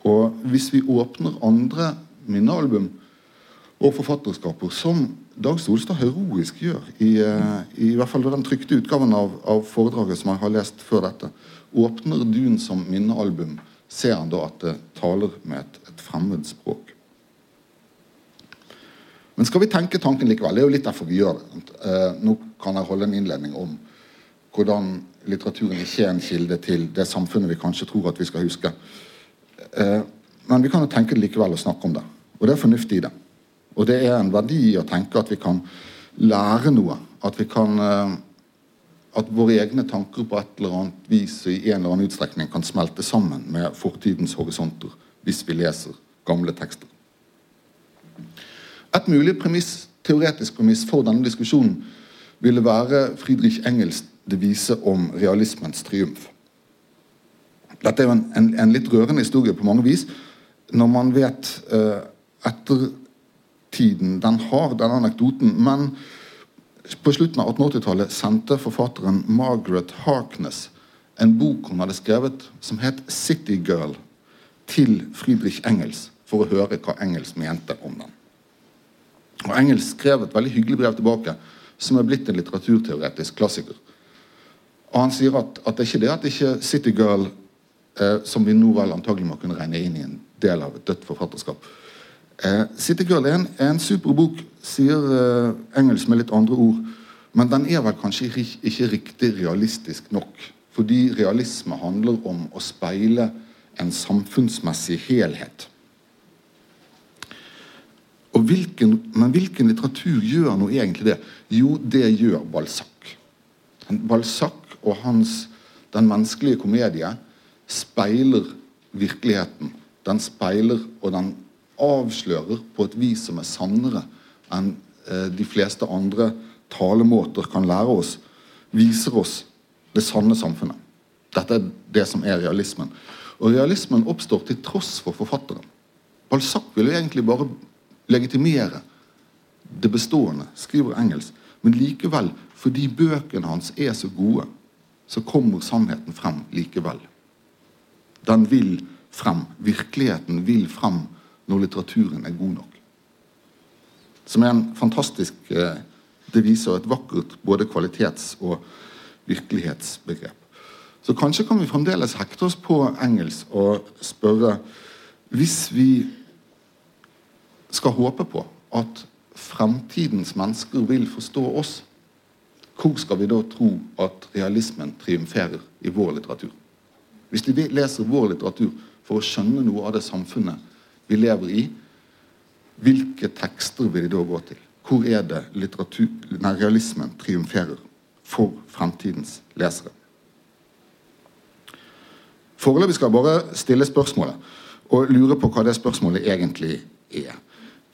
Og hvis vi åpner andre minnealbum og forfatterskaper, som Dag Solstad heroisk gjør, i, eh, i, hvert fall den trykte utgaven av, av, foredraget som jeg har lest før dette, åpner Dun som minnealbum, ser han da at det taler med et, et fremmed språk. Men skal vi tenke tanken likevel? Det er jo litt derfor vi gjør det. Eh, nå kan jeg holde en innledning om hvordan litteraturen ikke er en kilde til det samfunnet vi kanskje tror at vi skal huske. Eh, men vi kan jo tenke det likevel og snakke om det. Og det er fornuftig i det. Og det er en verdi å tenke at vi kan lære noe. At vi kan eh, at våre egne tanker på et eller annet vis i en eller annen utstrekning kan smelte sammen med fortidens horisonter hvis vi leser gamle tekster. Et mulig premiss, teoretisk premiss for denne diskusjonen ville være Friedrich Engels devise om realismens triumf. Dette er jo en, en, en litt rørende historie på mange vis. Når man vet eh, etter tiden den har, denne anekdoten. Men på slutten av 1880-tallet sendte forfatteren Margaret Harkness en bok hun hadde skrevet som het 'City Girl', til Friedrich Engels for å høre hva Engels mente om den. Og Engels skrev et veldig hyggelig brev tilbake, som er blitt en litteraturteoretisk klassiker. Og Han sier at, at det er ikke det at ikke City Girl, eh, som vi nå vel antagelig må kunne regne inn i en del av et dødt forfatterskap, City Girl er en, er en super bok, sier eh, engelsk med litt andre ord. Men den er vel kanskje ikke riktig realistisk nok. Fordi realisme handler om å speile en samfunnsmessig helhet. Hvilken, men hvilken litteratur gjør nå egentlig det? Jo, det gjør Balzac. Balzac og hans 'Den menneskelige komedie' speiler virkeligheten. Den speiler og den avslører på et vis som er sannere enn eh, de fleste andre talemåter kan lære oss, viser oss det sanne samfunnet. Dette er det som er realismen. Og realismen oppstår til tross for forfatteren. Balzac vil egentlig bare legitimere det bestående, skriver engelsk. Men likevel, fordi bøkene hans er så gode, så kommer sannheten frem likevel. Den vil frem. Virkeligheten vil frem når litteraturen er god nok. Som er en fantastisk eh, Det viser et vakkert både kvalitets- og virkelighetsbegrep. Så kanskje kan vi fremdeles hekte oss på engelsk og spørre Hvis vi skal håpe på at fremtidens mennesker vil forstå oss, hvor skal vi da tro at realismen triumferer i vår litteratur? Hvis de leser vår litteratur for å skjønne noe av det samfunnet vi lever i, hvilke tekster vil de da gå til? Hvor er det nei, realismen triumferer for fremtidens lesere? Foreløpig skal jeg bare stille spørsmålet og lure på hva det spørsmålet egentlig er.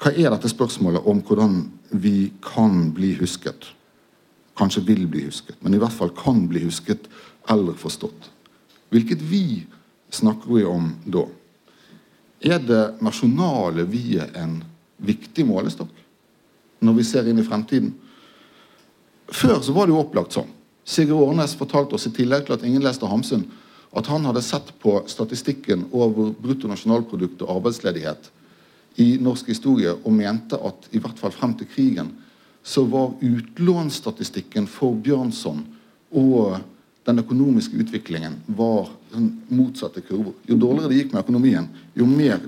Hva er dette spørsmålet om hvordan vi kan bli husket? Kanskje vil bli husket, men i hvert fall kan bli husket eller forstått. Hvilket vi snakker vi om da? Er det nasjonale vi-et en viktig målestokk når vi ser inn i fremtiden? Før så var det jo opplagt sånn. Sigurd Årnes fortalte oss i tillegg til at ingen leste Hamsun, at han hadde sett på statistikken over bruttonasjonalprodukt og arbeidsledighet i norsk historie og mente at i hvert fall frem til krigen så var utlånsstatistikken for Bjørnson og den økonomiske utviklingen var den motsatte kurver. Jo dårligere det gikk med økonomien, jo mer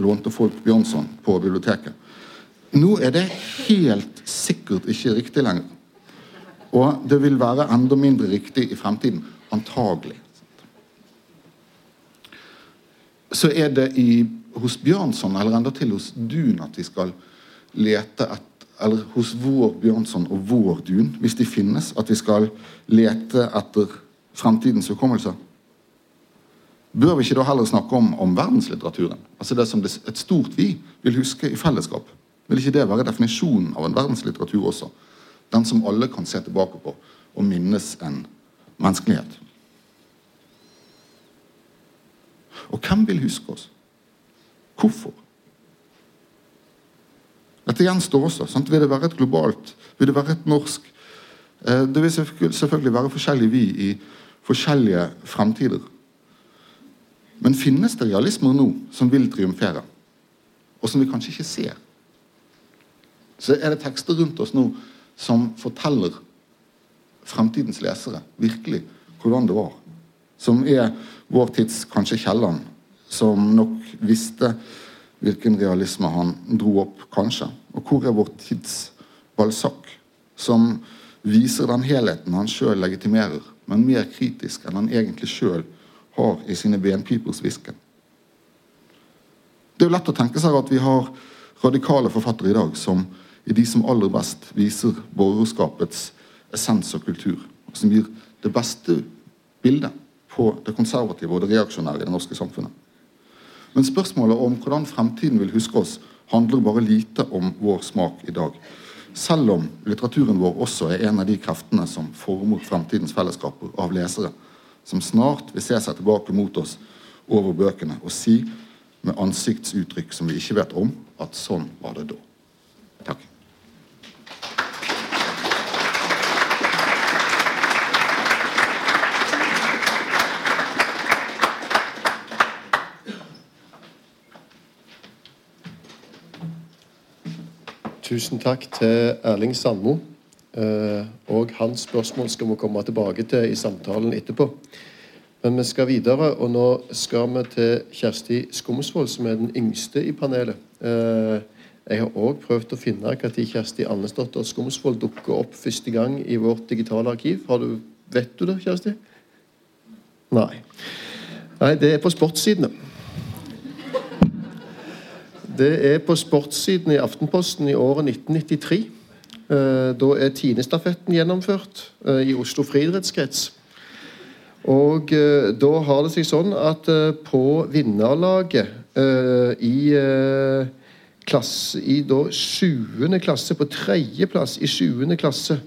lånte folk Bjørnson på biblioteket. Nå er det helt sikkert ikke riktig lenger. Og det vil være enda mindre riktig i fremtiden. Antagelig. Så er det i hos Bjørnson eller enda til hos Dun at vi skal lete et, eller hos vår Bjørnson og vår Dun, hvis de finnes, at vi skal lete etter fremtidens hukommelse? Bør vi ikke da heller snakke om, om verdenslitteraturen? Altså det som et stort vi vil huske i fellesskap. Vil ikke det være definisjonen av en verdenslitteratur også? Den som alle kan se tilbake på og minnes en menneskelighet. Og hvem vil huske oss? Hvorfor? Dette gjenstår også. Sant? Vil det være et globalt? Vil det være et norsk? Eh, det vil selvfølgelig være forskjellig vi i forskjellige fremtider. Men finnes det realismer nå som vil triumfere, og som vi kanskje ikke ser? Så er det tekster rundt oss nå som forteller fremtidens lesere virkelig hvordan det var. Som er vår tids kanskje Kielland, som nok visste hvilken realisme han dro opp, kanskje. Og hvor er vår tids Balzac, som viser den helheten han sjøl legitimerer, men mer kritisk enn han egentlig sjøl har i sine benpipers hvisken. Det er jo lett å tenke seg at vi har radikale forfattere i dag som i de som aller best viser borgerskapets essens og kultur, og som gir det beste bildet på det konservative og det reaksjonære i det norske samfunnet. Men spørsmålet om hvordan fremtiden vil huske oss, handler bare lite om vår smak i dag. Selv om litteraturen vår også er en av de kreftene som former fremtidens fellesskaper av lesere, som snart vil se seg tilbake mot oss over bøkene og si med ansiktsuttrykk som vi ikke vet om, at sånn var det da. Takk. Tusen takk til Erling Sandmo. Eh, og hans spørsmål skal vi komme tilbake til i samtalen etterpå. Men vi skal videre, og nå skal vi til Kjersti Skomsvold, som er den yngste i panelet. Eh, jeg har òg prøvd å finne når Kjersti Andesdotter Skomsvold dukker opp første gang i vårt digitale arkiv. Du, vet du det, Kjersti? Nei. Nei, det er på sportssidene. Det er på sportssiden i Aftenposten i året 1993. Eh, da er Tinestafetten gjennomført eh, i Oslo friidrettskrets. Og eh, da har det seg sånn at på vinnerlaget i klasse i da sjuende klasse, på tredjeplass i sjuende klasse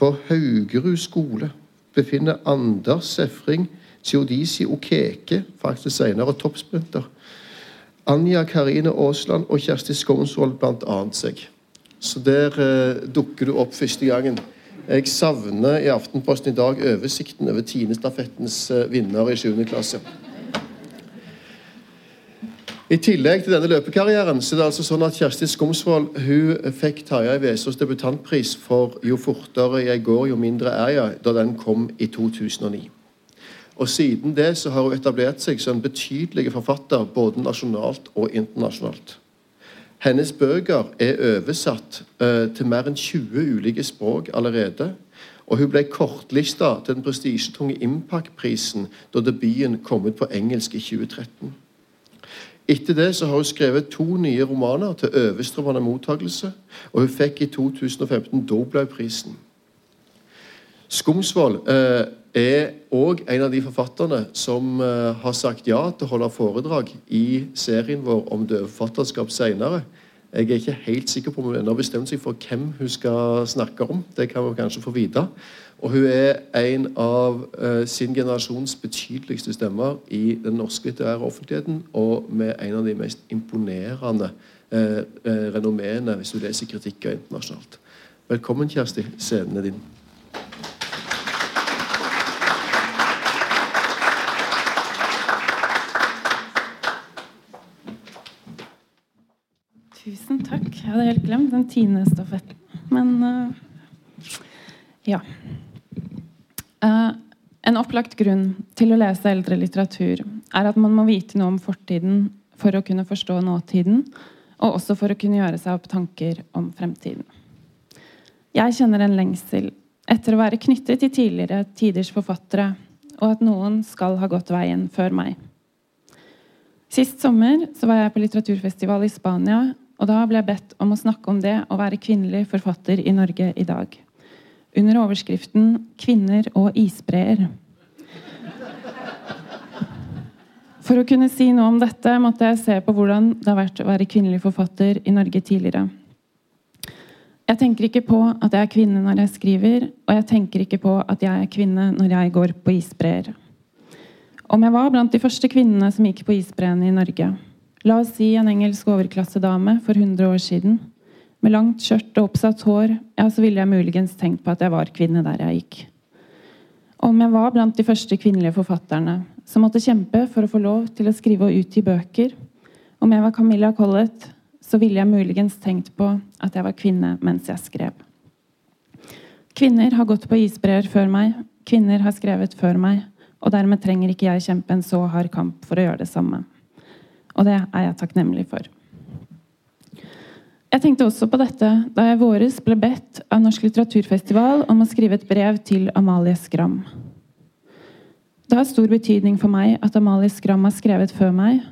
på Haugerud skole, befinner Anders Sefring Theodisi Okeke, faktisk senere toppsprinter. Anja Karine Aasland og Kjersti Skånsvold bl.a. seg. Så der eh, dukker du opp første gangen. Jeg savner i Aftenposten i dag oversikten over Tinestafettens eh, vinner i 7. klasse. I tillegg til denne løpekarrieren så er det altså sånn at Kjersti Skomsvold hun fikk Tarjei Vesaas debutantpris for 'Jo fortere jeg går, jo mindre er jeg' da den kom i 2009. Og Siden det så har hun etablert seg som en betydelig forfatter både nasjonalt og internasjonalt. Hennes bøker er oversatt uh, til mer enn 20 ulike språk allerede. Og hun ble kortlista til den prestisjetunge Impact-prisen da debuten kom ut på engelsk i 2013. Etter det så har hun skrevet to nye romaner til overstrømmende mottakelse, og hun fikk i 2015 Doblaug-prisen. Skomsvold eh, er òg en av de forfatterne som eh, har sagt ja til å holde foredrag i serien vår om døveforfatterskap senere. Jeg er ikke helt sikker på om hun ennå har bestemt seg for hvem hun skal snakke om. Det kan vi kanskje få vite. Og hun er en av uh, sin generasjons betydeligste stemmer i den norske litterære offentligheten, og med en av de mest imponerende uh, uh, renommeene hvis du leser kritikker internasjonalt. Velkommen, Kjersti. Scenen er din. Tusen takk. Jeg hadde helt glemt den tiende stafetten. Men uh, ja. Uh, en opplagt grunn til å lese eldre litteratur er at man må vite noe om fortiden for å kunne forstå nåtiden, og også for å kunne gjøre seg opp tanker om fremtiden. Jeg kjenner en lengsel etter å være knyttet til tidligere tiders forfattere, og at noen skal ha gått veien før meg. Sist sommer var jeg på litteraturfestival i Spania og da ble jeg bedt om å snakke om det å være kvinnelig forfatter i Norge i dag. Under overskriften 'Kvinner og isbreer'. For å kunne si noe om dette måtte jeg se på hvordan det har vært å være kvinnelig forfatter i Norge tidligere. Jeg tenker ikke på at jeg er kvinne når jeg skriver, og jeg tenker ikke på at jeg er kvinne når jeg går på isbreer. Om jeg var blant de første kvinnene som gikk på isbreene i Norge, La oss si en engelsk overklassedame for 100 år siden. Med langt skjørt og oppsatt hår, ja, så ville jeg muligens tenkt på at jeg var kvinne der jeg gikk. Om jeg var blant de første kvinnelige forfatterne som måtte kjempe for å få lov til å skrive og utgi bøker, om jeg var Camilla Collett, så ville jeg muligens tenkt på at jeg var kvinne mens jeg skrev. Kvinner har gått på isbreer før meg, kvinner har skrevet før meg, og dermed trenger ikke jeg kjempe en så hard kamp for å gjøre det samme. Og det er jeg takknemlig for. Jeg tenkte også på dette da jeg i våres ble bedt av Norsk litteraturfestival om å skrive et brev til Amalie Skram. Det har stor betydning for meg at Amalie Skram har skrevet før meg,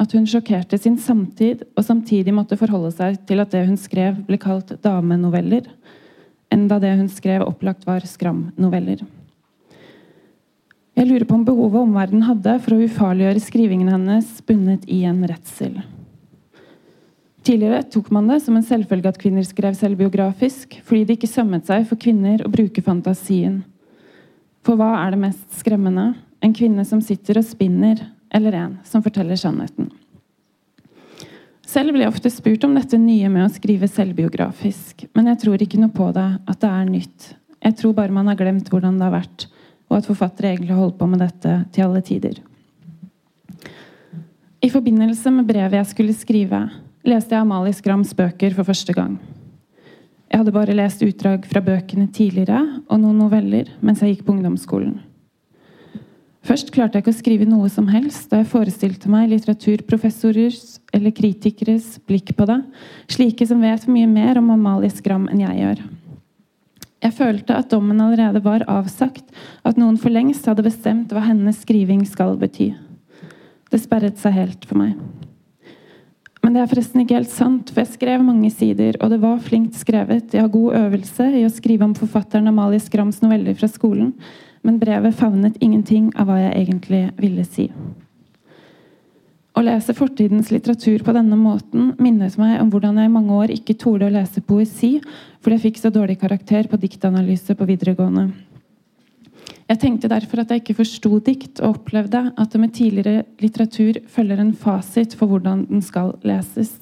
at hun sjokkerte sin samtid og samtidig måtte forholde seg til at det hun skrev, ble kalt damenoveller, enda det hun skrev, opplagt var Skram-noveller. Jeg lurer på om behovet omverdenen hadde for å ufarliggjøre skrivingen hennes, bunnet i en redsel. Tidligere tok man det som en selvfølge at kvinner skrev selvbiografisk, fordi det ikke sømmet seg for kvinner å bruke fantasien. For hva er det mest skremmende? En kvinne som sitter og spinner, eller en som forteller sannheten? Selv blir jeg ofte spurt om dette nye med å skrive selvbiografisk, men jeg tror ikke noe på det, at det er nytt. Jeg tror bare man har glemt hvordan det har vært og at forfattere egentlig holdt på med dette til alle tider. I forbindelse med brevet jeg skulle skrive, leste jeg Amalie Skrams bøker for første gang. Jeg hadde bare lest utdrag fra bøkene tidligere og noen noveller mens jeg gikk på ungdomsskolen. Først klarte jeg ikke å skrive noe som helst da jeg forestilte meg litteraturprofessorers eller kritikeres blikk på det, slike som vet mye mer om Amalie Skram enn jeg gjør. Jeg følte at dommen allerede var avsagt, at noen for lengst hadde bestemt hva hennes skriving skal bety. Det sperret seg helt for meg. Men det er forresten ikke helt sant, for jeg skrev mange sider, og det var flinkt skrevet. Jeg har god øvelse i å skrive om forfatteren Amalie Skrams noveller fra skolen, men brevet favnet ingenting av hva jeg egentlig ville si. Å lese fortidens litteratur på denne måten minnet meg om hvordan jeg i mange år ikke torde å lese poesi fordi jeg fikk så dårlig karakter på diktanalyse på videregående. Jeg tenkte derfor at jeg ikke forsto dikt, og opplevde at det med tidligere litteratur følger en fasit for hvordan den skal leses.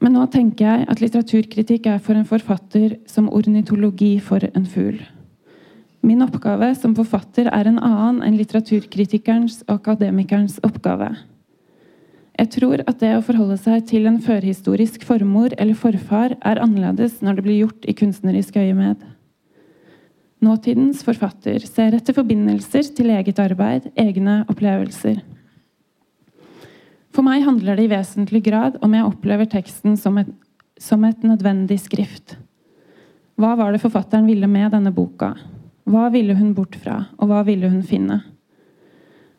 Men nå tenker jeg at litteraturkritikk er for en forfatter som ornitologi for en fugl. Min oppgave som forfatter er en annen enn litteraturkritikerens og akademikerens oppgave. Jeg tror at det å forholde seg til en førhistorisk formor eller forfar er annerledes når det blir gjort i kunstnerisk øyemed. Nåtidens forfatter ser etter forbindelser til eget arbeid, egne opplevelser. For meg handler det i vesentlig grad om jeg opplever teksten som et, som et nødvendig skrift. Hva var det forfatteren ville med denne boka? Hva ville hun bort fra, og hva ville hun finne?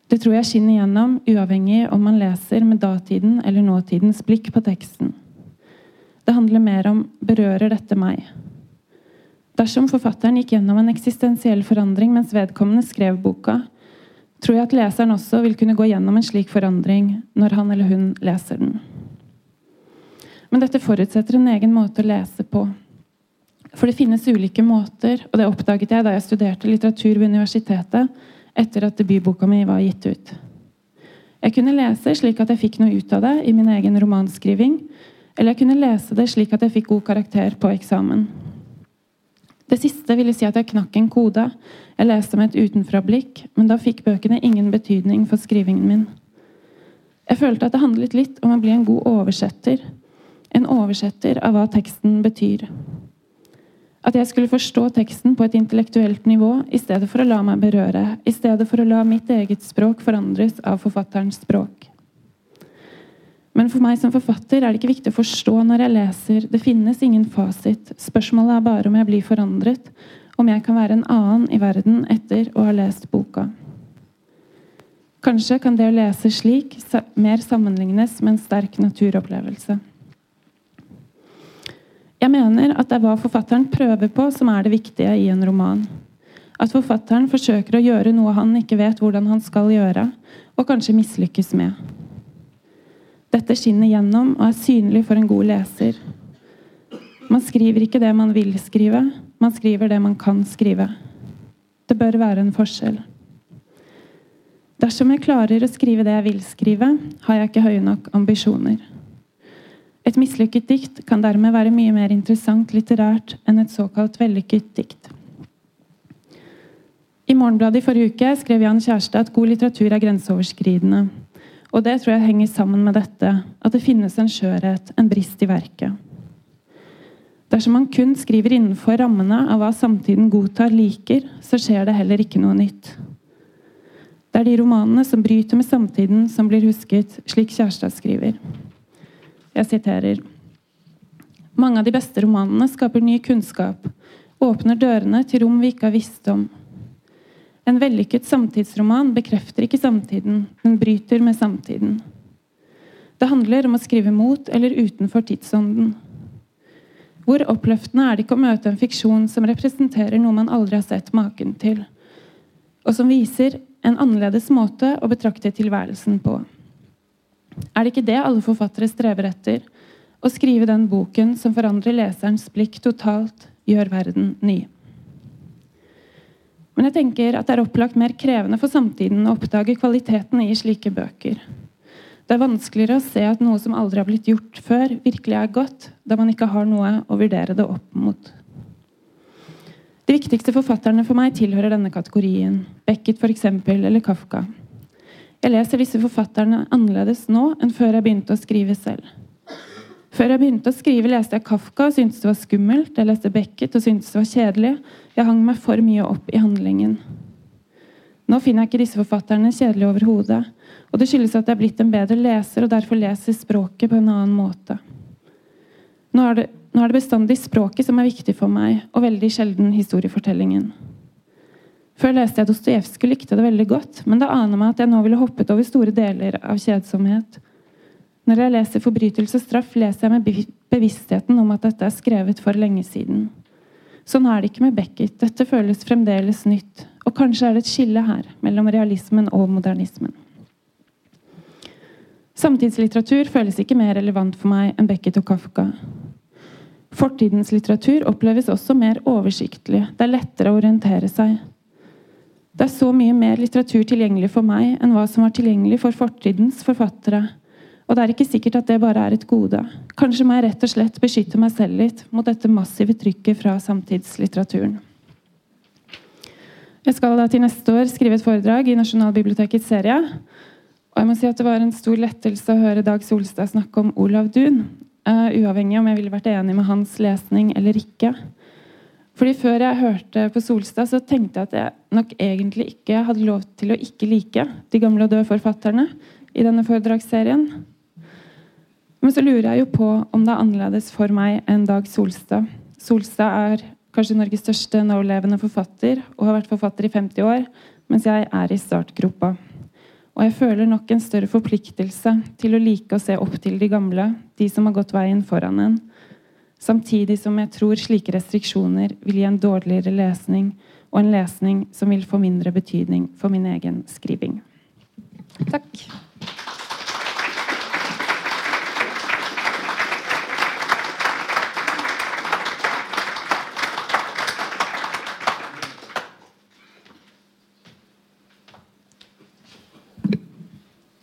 Det tror jeg skinner gjennom, uavhengig om man leser med datiden eller nåtidens blikk på teksten. Det handler mer om berører dette meg? Dersom forfatteren gikk gjennom en eksistensiell forandring mens vedkommende skrev boka, tror jeg at leseren også vil kunne gå gjennom en slik forandring når han eller hun leser den. Men dette forutsetter en egen måte å lese på. For det finnes ulike måter, og det oppdaget jeg da jeg studerte litteratur ved universitetet etter at debutboka mi var gitt ut. Jeg kunne lese slik at jeg fikk noe ut av det i min egen romanskriving, eller jeg kunne lese det slik at jeg fikk god karakter på eksamen. Det siste ville si at jeg knakk en kode. Jeg leste med et utenfra-blikk, men da fikk bøkene ingen betydning for skrivingen min. Jeg følte at det handlet litt om å bli en god oversetter. En oversetter av hva teksten betyr. At jeg skulle forstå teksten på et intellektuelt nivå i stedet for å la meg berøre, i stedet for å la mitt eget språk forandres av forfatterens språk. Men for meg som forfatter er det ikke viktig å forstå når jeg leser. Det finnes ingen fasit. Spørsmålet er bare om jeg blir forandret, om jeg kan være en annen i verden etter å ha lest boka. Kanskje kan det å lese slik mer sammenlignes med en sterk naturopplevelse. Jeg mener at det er hva forfatteren prøver på, som er det viktige i en roman. At forfatteren forsøker å gjøre noe han ikke vet hvordan han skal gjøre, og kanskje mislykkes med. Dette skinner gjennom og er synlig for en god leser. Man skriver ikke det man vil skrive, man skriver det man kan skrive. Det bør være en forskjell. Dersom jeg klarer å skrive det jeg vil skrive, har jeg ikke høye nok ambisjoner. Et mislykket dikt kan dermed være mye mer interessant litterært enn et såkalt vellykket dikt. I Morgenbladet i forrige uke skrev Jan Kjærstad at god litteratur er grenseoverskridende. Og det tror jeg henger sammen med dette, at det finnes en skjørhet, en brist i verket. Dersom man kun skriver innenfor rammene av hva samtiden godtar, liker, så skjer det heller ikke noe nytt. Det er de romanene som bryter med samtiden, som blir husket, slik Kjærstad skriver. Jeg siterer Mange av de beste romanene skaper ny kunnskap, åpner dørene til rom vi ikke har visst om. En vellykket samtidsroman bekrefter ikke samtiden, den bryter med samtiden. Det handler om å skrive mot eller utenfor tidsånden. Hvor oppløftende er det ikke å møte en fiksjon som representerer noe man aldri har sett maken til, og som viser en annerledes måte å betrakte tilværelsen på. Er det ikke det alle forfattere strever etter? Å skrive den boken som forandrer leserens blikk totalt, gjør verden ny. Men jeg tenker at det er opplagt mer krevende for samtiden å oppdage kvaliteten i slike bøker. Det er vanskeligere å se at noe som aldri har blitt gjort før, virkelig er godt, da man ikke har noe å vurdere det opp mot. De viktigste forfatterne for meg tilhører denne kategorien. Beckett f.eks. eller Kafka. Jeg leser disse forfatterne annerledes nå enn før jeg begynte å skrive selv. Før jeg begynte å skrive, leste jeg Kafka og syntes det var skummelt. Jeg leste Beckett og syntes det var kjedelig. Jeg hang meg for mye opp i handlingen. Nå finner jeg ikke disse forfatterne kjedelige overhodet. Og det skyldes at jeg er blitt en bedre leser og derfor leser språket på en annen måte. Nå er det, nå er det bestandig språket som er viktig for meg, og veldig sjelden historiefortellingen. Før leste jeg Dostojevskij likte det veldig godt, men det aner meg at jeg nå ville hoppet over store deler av kjedsomhet. Når jeg leser 'Forbrytelse og straff', leser jeg med bevisstheten om at dette er skrevet for lenge siden. Sånn er det ikke med Beckett. Dette føles fremdeles nytt. Og kanskje er det et skille her mellom realismen og modernismen. Samtidslitteratur føles ikke mer relevant for meg enn Beckett og Kafka. Fortidens litteratur oppleves også mer oversiktlig. Det er lettere å orientere seg. Det er så mye mer litteratur tilgjengelig for meg enn hva som var tilgjengelig for fortidens forfattere. Og det er ikke sikkert at det bare er et gode. Kanskje må jeg rett og slett beskytte meg selv litt mot dette massive trykket fra samtidslitteraturen. Jeg skal da til neste år skrive et foredrag i Nasjonalbibliotekets serie. Og jeg må si at Det var en stor lettelse å høre Dag Solstad snakke om Olav Duun. Uh, uavhengig om jeg ville vært enig med hans lesning eller ikke. Fordi Før jeg hørte på Solstad, så tenkte jeg at jeg nok egentlig ikke hadde lov til å ikke like de gamle og døde forfatterne i denne foredragsserien. Men så lurer jeg jo på om det er annerledes for meg enn Dag Solstad. Solstad er kanskje Norges største nålevende forfatter og har vært forfatter i 50 år, mens jeg er i startgropa. Og jeg føler nok en større forpliktelse til å like å se opp til de gamle, de som har gått veien foran en. Samtidig som jeg tror slike restriksjoner vil gi en dårligere lesning, og en lesning som vil få mindre betydning for min egen skriving. Takk.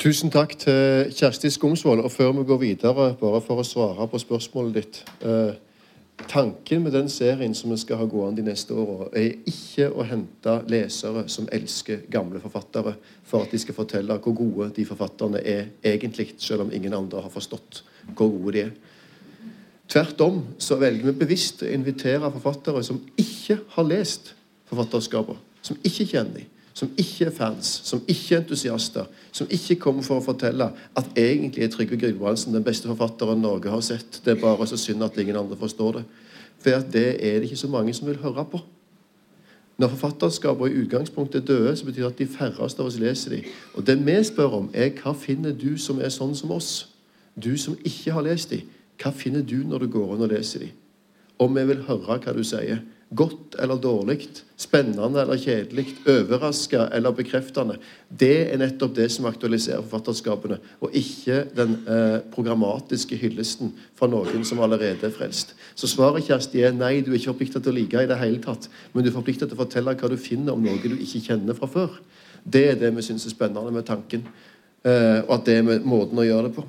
Tusen takk til Kjersti Skomsvold. Og før vi går videre, bare for å svare på spørsmålet ditt eh, Tanken med den serien som vi skal ha gående de neste åra, er ikke å hente lesere som elsker gamle forfattere, for at de skal fortelle hvor gode de forfatterne er egentlig, selv om ingen andre har forstått hvor gode de er. Tvert om så velger vi bevisst å invitere forfattere som ikke har lest forfatterskapet, som ikke kjenner dem som ikke er fans, som ikke er entusiaster, som ikke kommer for å fortelle at egentlig er Trygve Gudbrandsen den beste forfatteren Norge har sett. Det er bare så synd at ingen andre forstår det. For det er det ikke så mange som vil høre på. Når forfatterskaper i utgangspunktet er døde, så betyr det at de færreste av oss leser dem. Og det vi spør om, er hva finner du som er sånn som oss? Du som ikke har lest dem. Hva finner du når du går inn og leser dem? Og vi vil høre hva du sier. Godt eller dårlig, spennende eller kjedelig, overraska eller bekreftende. Det er nettopp det som aktualiserer forfatterskapene, og ikke den eh, programmatiske hyllesten fra noen som allerede er frelst. Så svaret Kjersti, er nei, du er ikke forplikta til å like i det hele tatt, men du er forplikta til å fortelle hva du finner om noe du ikke kjenner fra før. Det er det vi syns er spennende med tanken, eh, og at det er måten å gjøre det på.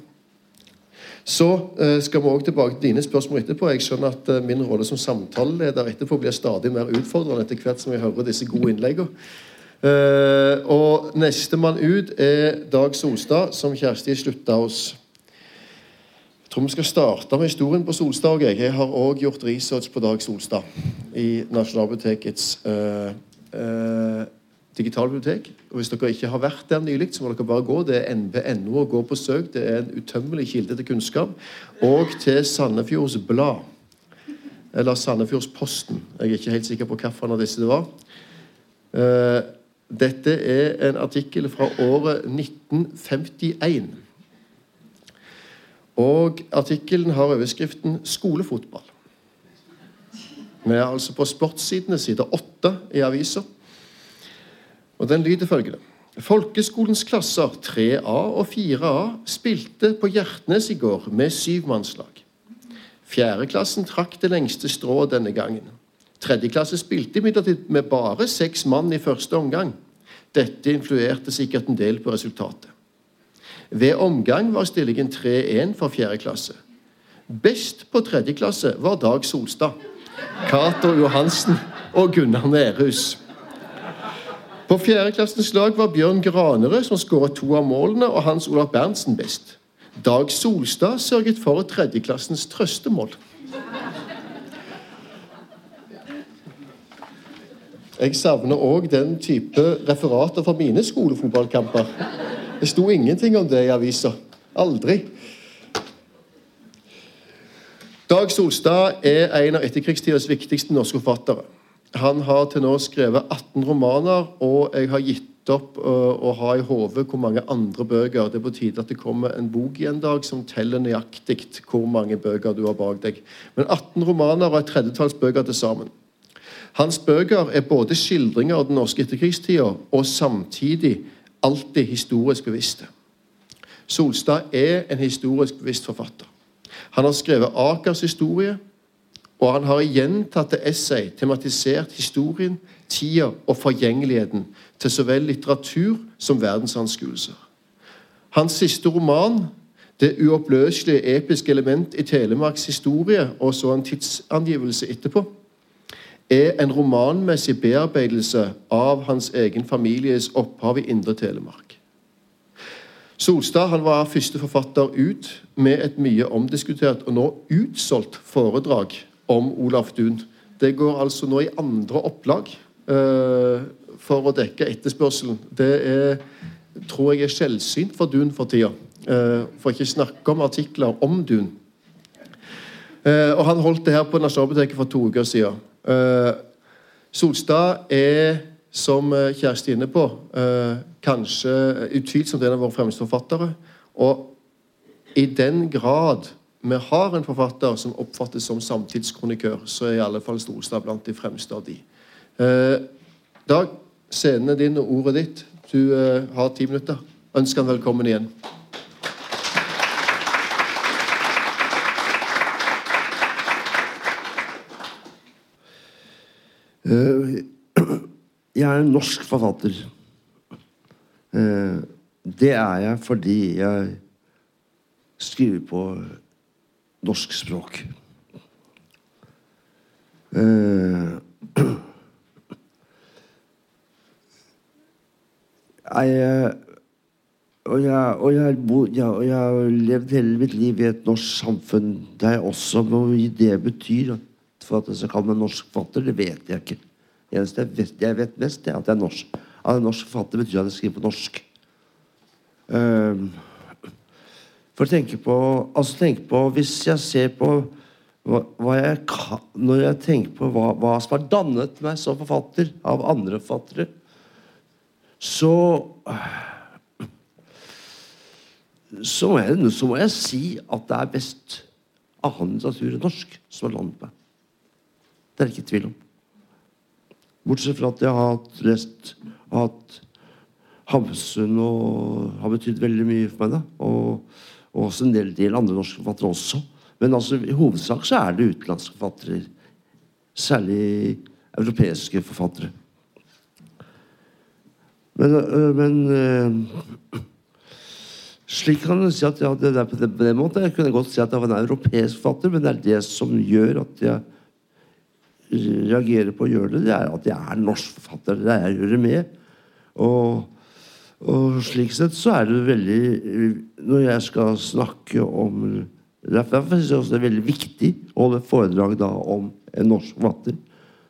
Så uh, skal vi også tilbake til dine spørsmål etterpå. Jeg skjønner at uh, min rolle som samtaleleder etterpå blir stadig mer utfordrende etter hvert som jeg hører disse gode innleggene. Uh, og Nestemann ut er Dag Solstad, som Kjersti slutta hos. Jeg tror vi skal starte med historien på Solstad. Jeg, jeg har òg gjort research på Dag Solstad i Nasjonalbibliotekets digitalbibliotek. Og Hvis dere ikke har vært der nylig, så må dere bare gå. Det er nb.no å gå på søk. Det er en utømmelig kilde til kunnskap. Og til Sandefjords Blad. Eller Sandefjordsposten. Jeg er ikke helt sikker på hvilken av disse det var. Uh, dette er en artikkel fra året 1951. Og artikkelen har overskriften 'Skolefotball'. Vi er altså på sportssidene, side åtte i avisa. Og Den lyder følgende. Folkeskolens klasser 3A og 4A spilte på Hjertnes i går med syvmannslag. Fjerdeklassen trakk det lengste strået denne gangen. Tredjeklasse spilte imidlertid med bare seks mann i første omgang. Dette influerte sikkert en del på resultatet. Ved omgang var stillingen 3-1 for fjerde klasse. Best på tredje klasse var Dag Solstad, Cato Johansen og Gunnar Nerhus. På fjerdeklassens lag var Bjørn Granerød, som skåret to av målene, og Hans Olav Berntsen best. Dag Solstad sørget for tredjeklassens trøstemål. Jeg savner òg den type referater fra mine skolefotballkamper. Det sto ingenting om det i avisa. Aldri. Dag Solstad er en av etterkrigstidas viktigste norske forfattere. Han har til nå skrevet 18 romaner, og jeg har gitt opp uh, å ha i hodet hvor mange andre bøker. Det er på tide at det kommer en bok i en dag som teller nøyaktig hvor mange bøker du har bak deg. Men 18 romaner og et tredjetalls bøker til sammen. Hans bøker er både skildringer av den norske etterkrigstida og samtidig alltid historisk bevisste. Solstad er en historisk bevisst forfatter. Han har skrevet Akers historie, og han har i gjentatte essay tematisert historien, tida og forgjengeligheten til så vel litteratur som verdensanskuelser. Hans siste roman, 'Det uoppløselige episke element i Telemarks historie', og så en tidsangivelse etterpå, er en romanmessig bearbeidelse av hans egen families opphav i Indre Telemark. Solstad han var første forfatter ut med et mye omdiskutert og nå utsolgt foredrag om Olaf Duun. Det går altså nå i andre opplag uh, for å dekke etterspørselen. Det er, tror jeg er selvsynt for Duun for tida. Uh, for ikke snakke om artikler om Duun. Uh, og Han holdt det her på Nasjonalbiblioteket for to uker siden. Solstad er som eh, Kjersti er inne på, eh, kanskje utvilsomt en av våre fremste forfattere. Og i den grad vi har en forfatter som oppfattes som samtidskronikør, så er i alle fall storstad blant de fremste av de. Eh, Dag, scenen er din og ordet ditt. Du har ti minutter. Ønsker han velkommen igjen. Uh, jeg er en norsk forfatter. Eh, det er jeg fordi jeg skriver på norsk språk. Eh, jeg, og jeg, og, jeg, ja, og jeg, har levd hele mitt liv i et norsk samfunn der jeg også mye det betyr for at jeg skal kalle meg norsk forfatter, det vet jeg ikke Det eneste jeg vet, jeg vet mest, er at jeg er norsk. At en norsk forfatter betyr at jeg skriver på norsk. Um, for å tenke på Altså tenke på Hvis jeg ser på hva, hva jeg kan, Når jeg tenker på hva, hva, som har dannet meg som forfatter av andre forfattere, så så må, jeg, så må jeg si at det er best annen litteratur enn norsk som har landet meg. Det er det ikke tvil om. Bortsett fra at jeg har lest at Hamsun og har betydd veldig mye for meg. da, Og, og også en del, del andre norske forfattere også. Men altså, i hovedsak så er det utenlandske forfattere. Særlig europeiske forfattere. Men, men slik kan du si at ja, det på den, på den måten jeg kunne godt si at jeg var en europeisk forfatter, men det er det som gjør at jeg reagerer på å gjøre det, det er at jeg er norsk forfatter. Det er jeg gjør det med. Og, og, slik sett så er det veldig Når jeg skal snakke om Derfor syns jeg også det er veldig viktig å holde foredrag da om en norsk forfatter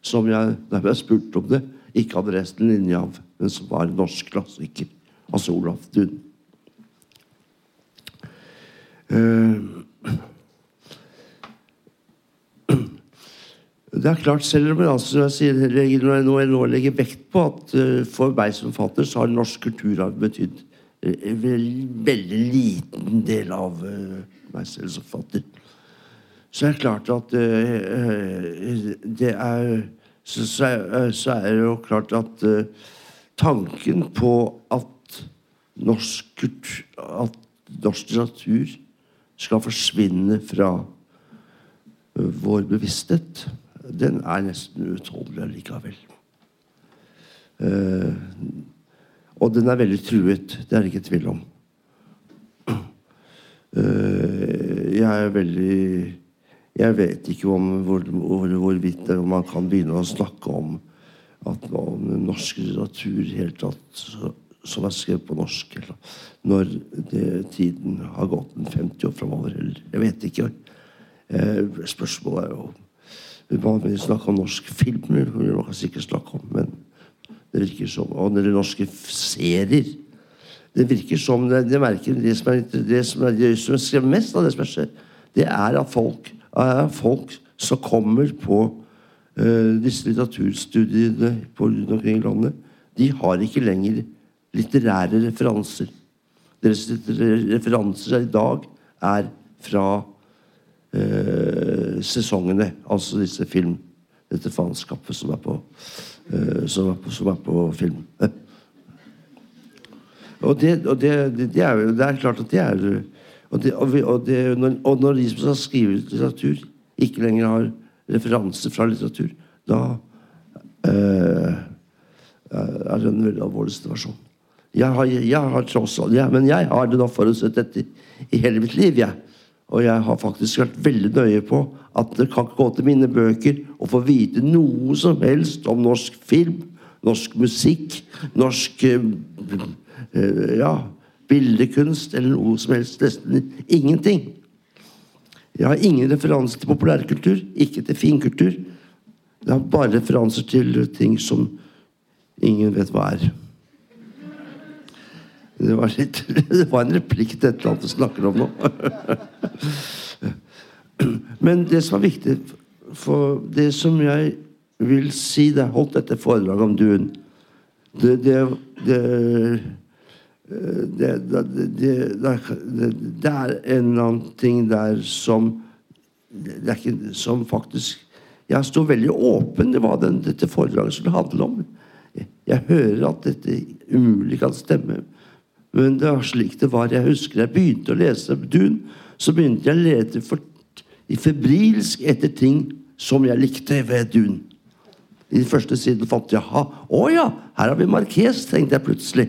som jeg, da jeg spurte om det, ikke hadde resten en linje av, men som var en norsk klassiker. Altså Olaf Duun. Uh, Det er klart, selv om altså, jeg sier, når jeg nå legger vekt på at uh, for meg som forfatter så har norsk kulturarv betydd eh, en veldig, liten del av uh, meg selv som forfatter, så er det klart at det er så, så, er, det jo klart at tanken på at norsk, kultur, at norsk litteratur skal forsvinne fra vår bevissthet den er nesten uutholdelig allikevel. Uh, og den er veldig truet. Det er det ikke tvil om. Uh, jeg er veldig Jeg vet ikke om hvor, hvor, hvorvidt man kan begynne å snakke om at om norsk litteratur helt tatt som er skrevet på norsk, eller når det, tiden har gått en 50 år framover. Jeg vet ikke. Uh, spørsmålet er jo Vanligvis snakke om norsk film, det kan sikkert snakke om, men det virker som Og når det norske serier. Det virker som det, det merker det som er, det som er, det som er mest av det som skjer, det er at folk, er folk som kommer på uh, disse litteraturstudiene på rundt omkring i landet, de har ikke lenger litterære referanser. Deres litterære referanser i dag er fra eh, sesongene. Altså disse film Dette faenskapet som, eh, som, som er på film. Og det, og det, det, er, det er klart at det er Og, og, og, når, de som skal skrive litteratur, ikke lenger har referanser fra litteratur, da eh, er det en veldig alvorlig situasjon. Jeg har, jeg har tross alt, ja, Men jeg har det da forutsett dette i hele mitt liv. jeg. Og jeg har faktisk vært veldig nøye på at det kan ikke gå til mine bøker og få vite noe som helst om norsk film, norsk musikk, norsk uh, uh, ja, bildekunst eller noe som helst. Nesten ingenting. Jeg har ingen referanser til populærkultur, ikke til finkultur. Jeg har bare referanser til ting som ingen vet hva er. Det var, litt, det var en replikk til et eller annet du snakker om nå. Men det som er viktig for det som jeg vil si da jeg holdt dette foredraget om duen det, det, det, det, det er en eller annen ting der som det ikke, som faktisk Jeg sto veldig åpen til hva den, dette foredraget skulle handle om. Jeg hører at dette umulig kan stemme. Men det var slik det var. Jeg husker jeg begynte å lese Dun. Så begynte jeg å lete for, i febrilsk etter ting som jeg likte ved Dun. I den første siden fant jeg ha, å ja, her har vi Marques, tenkte jeg plutselig.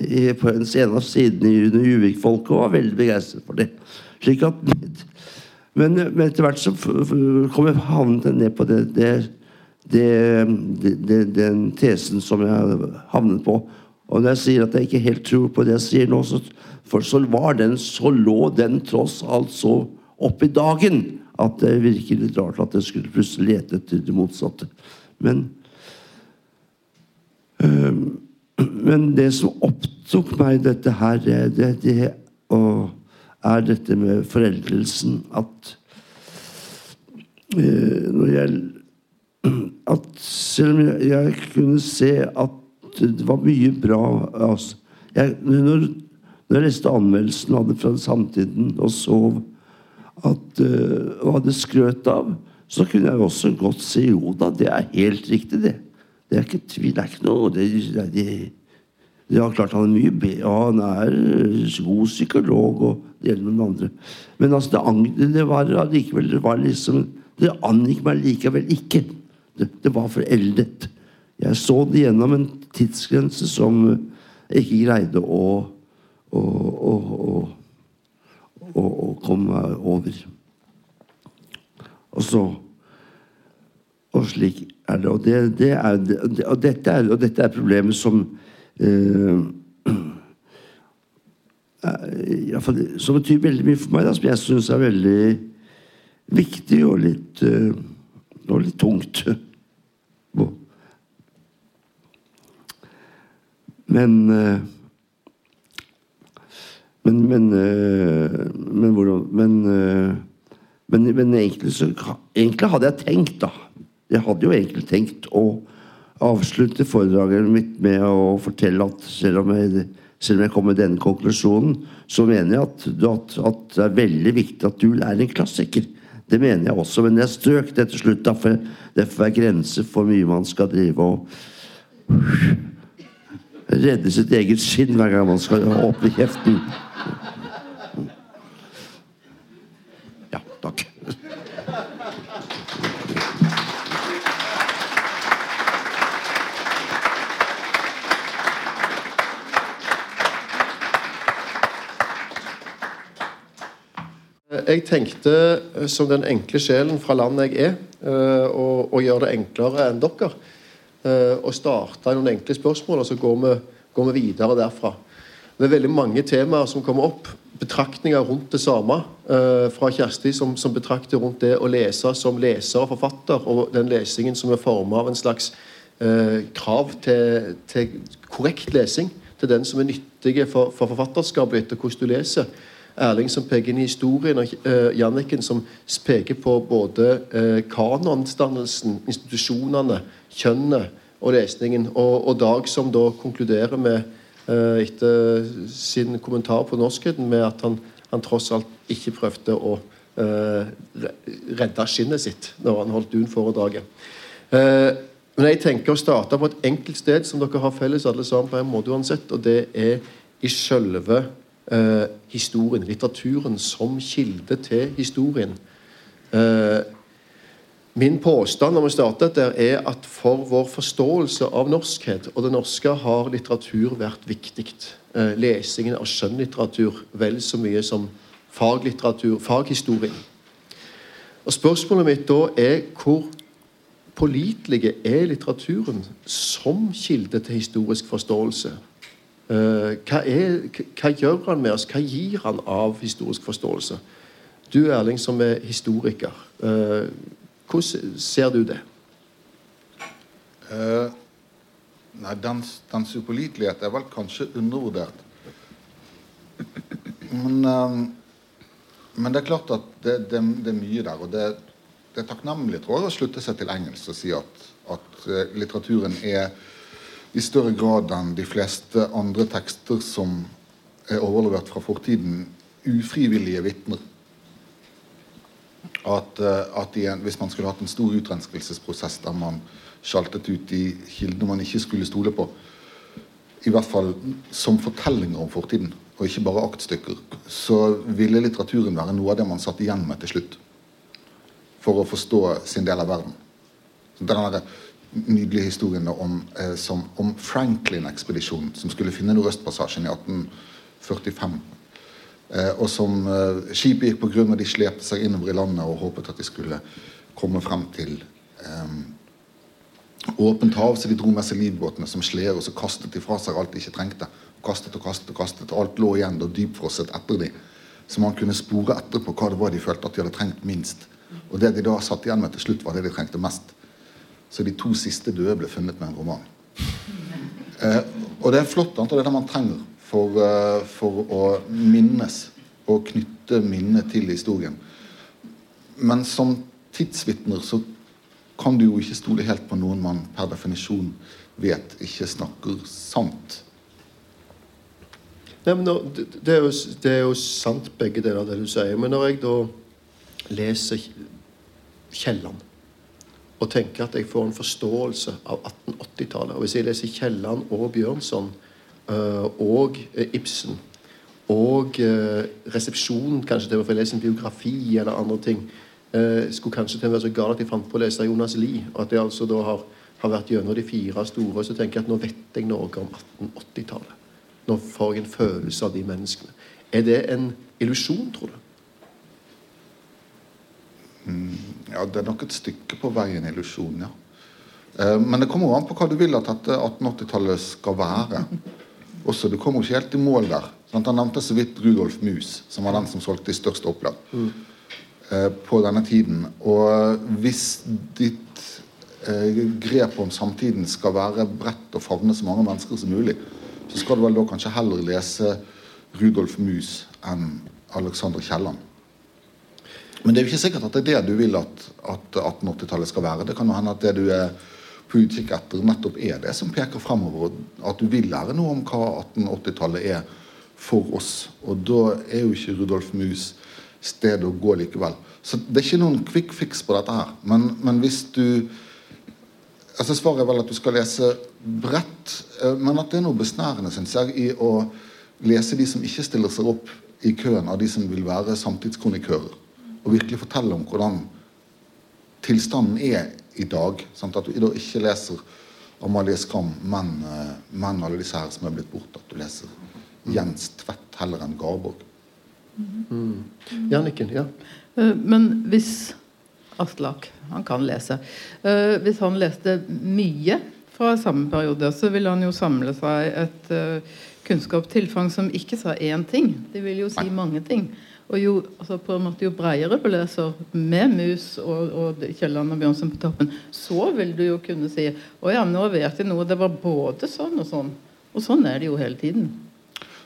I, på en av sidene under Juvik-folket og var veldig begeistret for det. Slik at, men, men etter hvert så kom jeg havnet ned på det, det, det, den tesen som jeg havnet på. Og når jeg sier at jeg ikke helt tror på det jeg sier nå, så, for så var den, så lå den tross alt så opp i dagen at det virker litt rart at jeg skulle plutselig lete etter det motsatte. Men øh, Men det som opptok meg dette her, det, det, er dette med foreldrelsen at øh, Når jeg At selv om jeg, jeg kunne se at det var mye bra altså, jeg, når, når, jeg leste anmeldelsen av det fra Samtiden og så at uh, hva det skrøt av, så kunne jeg også godt si jo da, det er helt riktig, det. Det er ikke tvil, det er ikke noe det, det, det, det er klart han er mye bedre, ja, han er god psykolog og det gjelder noen andre. Men altså, det, det var allikevel Det var liksom, det angikk meg likevel ikke. Det, det var foreldet. Jeg så det gjennom en tidsgrense som jeg ikke greide å, å, å, å komme over. Og så Og slik er det. Og, det, det er, og, dette, er, og dette er problemet som eh, fall, Som betyr veldig mye for meg, da, som jeg syns er veldig viktig og litt, eh, og litt tungt. Men eh, Men, men, eh, men hvordan Men, eh, men, men egentlig, så, egentlig hadde jeg tenkt, da Jeg hadde jo egentlig tenkt å avslutte foredraget mitt med å fortelle at selv om jeg, selv om jeg kom med denne konklusjonen, så mener jeg at, at, at, det er veldig viktig at du er en klassiker. Det mener jeg også, men jeg strøk det til slutt. Da, for det får være grenser for mye man skal drive og redde sitt eget skinn hver gang man skal åpne kjeften. Ja, takk. Jeg tenkte, som den enkle sjelen fra landet jeg er, eh, å gjøre det enklere enn dere og eh, starte noen enkle spørsmål, og så går vi, går vi, videre derfra. Det er veldig mange temaer som kommer opp. Betraktninger rundt det samme eh, fra Kjersti, som, som, betrakter rundt det å lese som leser og forfatter, og den lesingen som er formet av en slags eh, krav til, til, korrekt lesing. Til den som er nyttig for, for forfatterskapet og hvordan du leser. Erling som peker inn i historien, og uh, Janniken som peker på både uh, kanondannelsen, institusjonene, kjønnet og lesningen. Og, og, Dag som da konkluderer med, uh, etter sin kommentar på norskheten, med at han, han tross alt ikke prøvde å redde skinnet sitt når han holdt Dun-foredraget. men jeg tenker å starte på et enkelt sted som dere har felles alle sammen på en måte uansett, og det er i selve eh, historien, litteraturen, som kilde til historien. Eh, min påstand når vi startet der, er at for vår forståelse av norskhet og det norske har litteratur vært viktig. Eh, lesingen av skjønnlitteratur vel så mye som faglitteratur, faghistorien. Og Spørsmålet mitt da er hvor pålitelige er litteraturen som kilde til historisk forståelse? Uh, hva, er, hva, gjør han med oss? Hva gir han av historisk forståelse? Du Erling, som er historiker, uh, hvordan ser du det? Uh, nei, dens, dens upålitelighet er vel kanskje undervurdert. Men, men, det er klart at det, det, det er mye der. Og det, det, er takknemlig tror jeg, å slutte seg til engelsk og si at, at litteraturen er i større grad enn de fleste andre tekster som er overlevert fra fortiden, ufrivillige vitner. At, eh, at igjen, hvis man skulle hatt en stor utrenskelsesprosess der man sjaltet ut de kildene man ikke skulle stole på, i hvert fall som fortellinger om fortiden, og ikke bare aktstykker, så ville litteraturen være noe av det man satt igjen med til slutt. For å forstå sin del av verden. Denne nydelige historiene om, eh, som, om Franklin-ekspedisjonen, som skulle finne Nordøstpassasjen i 1845. Eh, og som eh, Skipet gikk på grunn, og de slepte seg innover i landet og håpet at de skulle komme frem til eh, åpent hav, så de dro med seg livbåtene som sleder, og så kastet de fra seg alt de ikke trengte. Kastet og kastet og kastet, og alt lå igjen og dypfrosset etter dem. Så man kunne spore etterpå hva det var de følte at de hadde trengt minst. Og det de da satt igjen med til slutt, var det de trengte mest. Så de to siste døde ble funnet med en roman. Eh, og det er flott, og det er det man trenger for, uh, for å minnes og knytte minnet til historien. Men som tidsvitner så kan du jo ikke stole helt på noen man per definisjon vet ikke snakker sant. Nei, men det, er jo, det er jo sant, begge deler av det du sier. Men når jeg da leser Kielland og tenker at jeg får en forståelse av 1880-tallet. Og Hvis jeg leser Kielland og Bjørnson uh, og uh, Ibsen og uh, resepsjonen kanskje til å få lese en biografi eller andre ting Skulle kanskje til å være så gal at jeg fant på å lese Jonas Lie. Og at jeg altså da har, har vært gjennom de fire store. Så tenker jeg at nå vet jeg noe om 1880-tallet. Nå får jeg en følelse av de menneskene. Er det en illusjon, tror du? Mm, ja, det er nok et stykke på veien illusjon, ja. Eh, men det kommer an på hva du vil at dette 1880-tallet skal være. Også, Du kommer ikke helt i mål der. Sant? Han nevnte så vidt Rudolf Mus, som var den som solgte de største opplag mm. eh, på denne tiden. Og hvis ditt eh, grep om samtiden skal være bredt og favne så mange mennesker som mulig, så skal du vel da kanskje heller lese Rudolf Mus enn Alexander Kielland. Men det er jo ikke sikkert at det er det du vil at, at 1880-tallet skal være. Det kan jo hende at det du er på utkikk etter, nettopp er det som peker fremover. At du vil lære noe om hva 1880-tallet er for oss. Og da er jo ikke Rudolf Mus stedet å gå likevel. Så det er ikke noen quick fix på dette her. Men, men hvis du altså Svaret er vel at du skal lese bredt, eh, men at det er noe besnærende synes jeg, i å lese de som ikke stiller seg opp i køen av de som vil være samtidskronikører og virkelig fortelle om hvordan tilstanden er i dag. Sant? At du ikke leser Amalie Skram, men, eh, men, alle disse her som er blitt borte. At du leser Jens Tvedt heller enn Garborg. Mm. Janniken, ja. Eh, men hvis Aslak, han kan lese uh, Hvis han leste mye fra samme periode, så vil han jo samle seg et kunnskapstilfang som ikke sa én ting. Det vil jo si mange ting. Og jo, altså på en måte jo bredere du leser med Mus og, og Kielland og Bjørnson på toppen, så vil du jo kunne si å ja, nå vet jeg noe. Det var både sånn og sånn. Og sånn er det jo hele tiden.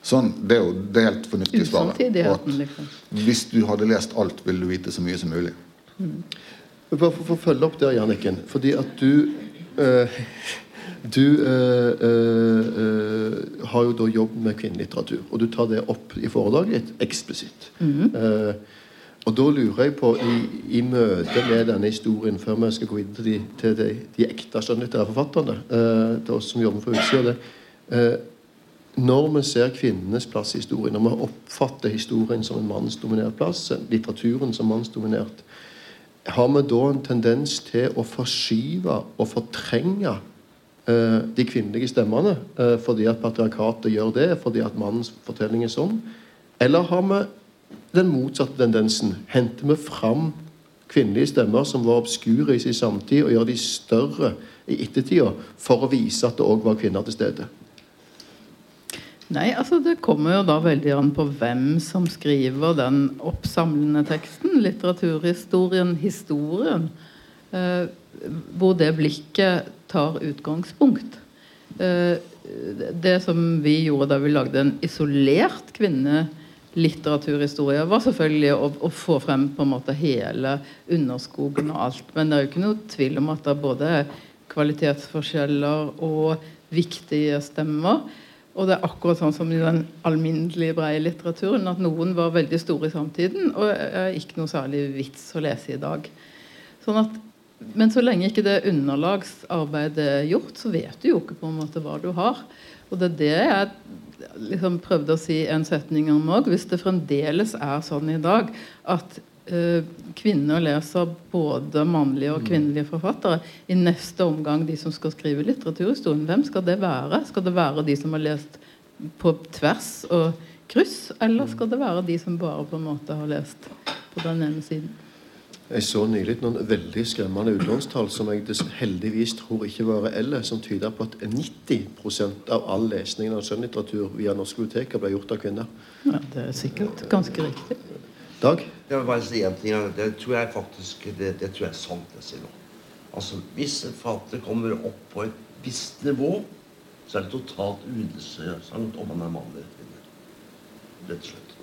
Sånn, Det er jo det helt fornuftige svaret. Liksom. Hvis du hadde lest alt, ville du vite så mye som mulig. Mm. For, for, for å følge opp der, Janniken. Fordi at du øh, du uh, uh, har jo da jobb med kvinnelitteratur, og du tar det opp i foredraget eksplisitt. Mm -hmm. uh, og da lurer jeg på, i, i møte med denne historien, før vi skal gå inn til de, til de, de ekte skjønnlitterære forfatterne, uh, til oss som jobber for utsida når vi ser kvinnenes plass i historien, når vi oppfatter historien som en mannsdominert plass, litteraturen som mannsdominert, har vi da en tendens til å forskyve og fortrenge eh, de kvinnelige stemmene eh, fordi at patriarkatet gjør det, fordi at mannens fortelling er sånn? Eller har vi den motsatte tendensen? Henter vi fram kvinnelige stemmer som var obskure i sin samtid, og gjør de større i ettertida for å vise at det òg var kvinner til stede? Nei, altså Det kommer jo da veldig an på hvem som skriver den oppsamlende teksten. Litteraturhistorien, historien. Eh, hvor det blikket tar utgangspunkt. Eh, det som vi gjorde da vi lagde en isolert kvinnelitteraturhistorie, var selvfølgelig å, å, få frem på en måte hele underskogen og alt. Men det er jo ikke noe tvil om at det er både kvalitetsforskjeller og viktige stemmer. Og det er akkurat sånn som i den alminnelige breie litteraturen, at noen var veldig store i samtiden, og er ikke noe særlig vits å lese i dag. Sånn at, men så lenge ikke det underlagsarbeidet er gjort, så vet du jo ikke på en måte hva du har. Og det er det jeg liksom prøvde å si en setning om òg. Hvis det fremdeles er sånn i dag at kvinner leser både mannlige og kvinnelige forfattere. I neste omgang de som skal skrive litteraturhistorien. Hvem skal det være? Skal det være de som har lest på tvers og kryss, eller skal det være de som bare på en måte har lest på den ene siden? Jeg så nylig noen veldig skremmende utlånstall som jeg heldigvis tror ikke var reelle, som tyder på at 90% av all lesning av skjønnlitteratur via norske biblioteker ble gjort av kvinner. Ja, Det er sikkert ganske riktig. Dag? Jeg vil bare si én ting. Det tror jeg faktisk det, det tror jeg er sant, jeg sier nå. Altså, Hvis en forfatter kommer opp på et visst nivå, så er det totalt uinteressant om han er mann eller kvinne. Rett og slett.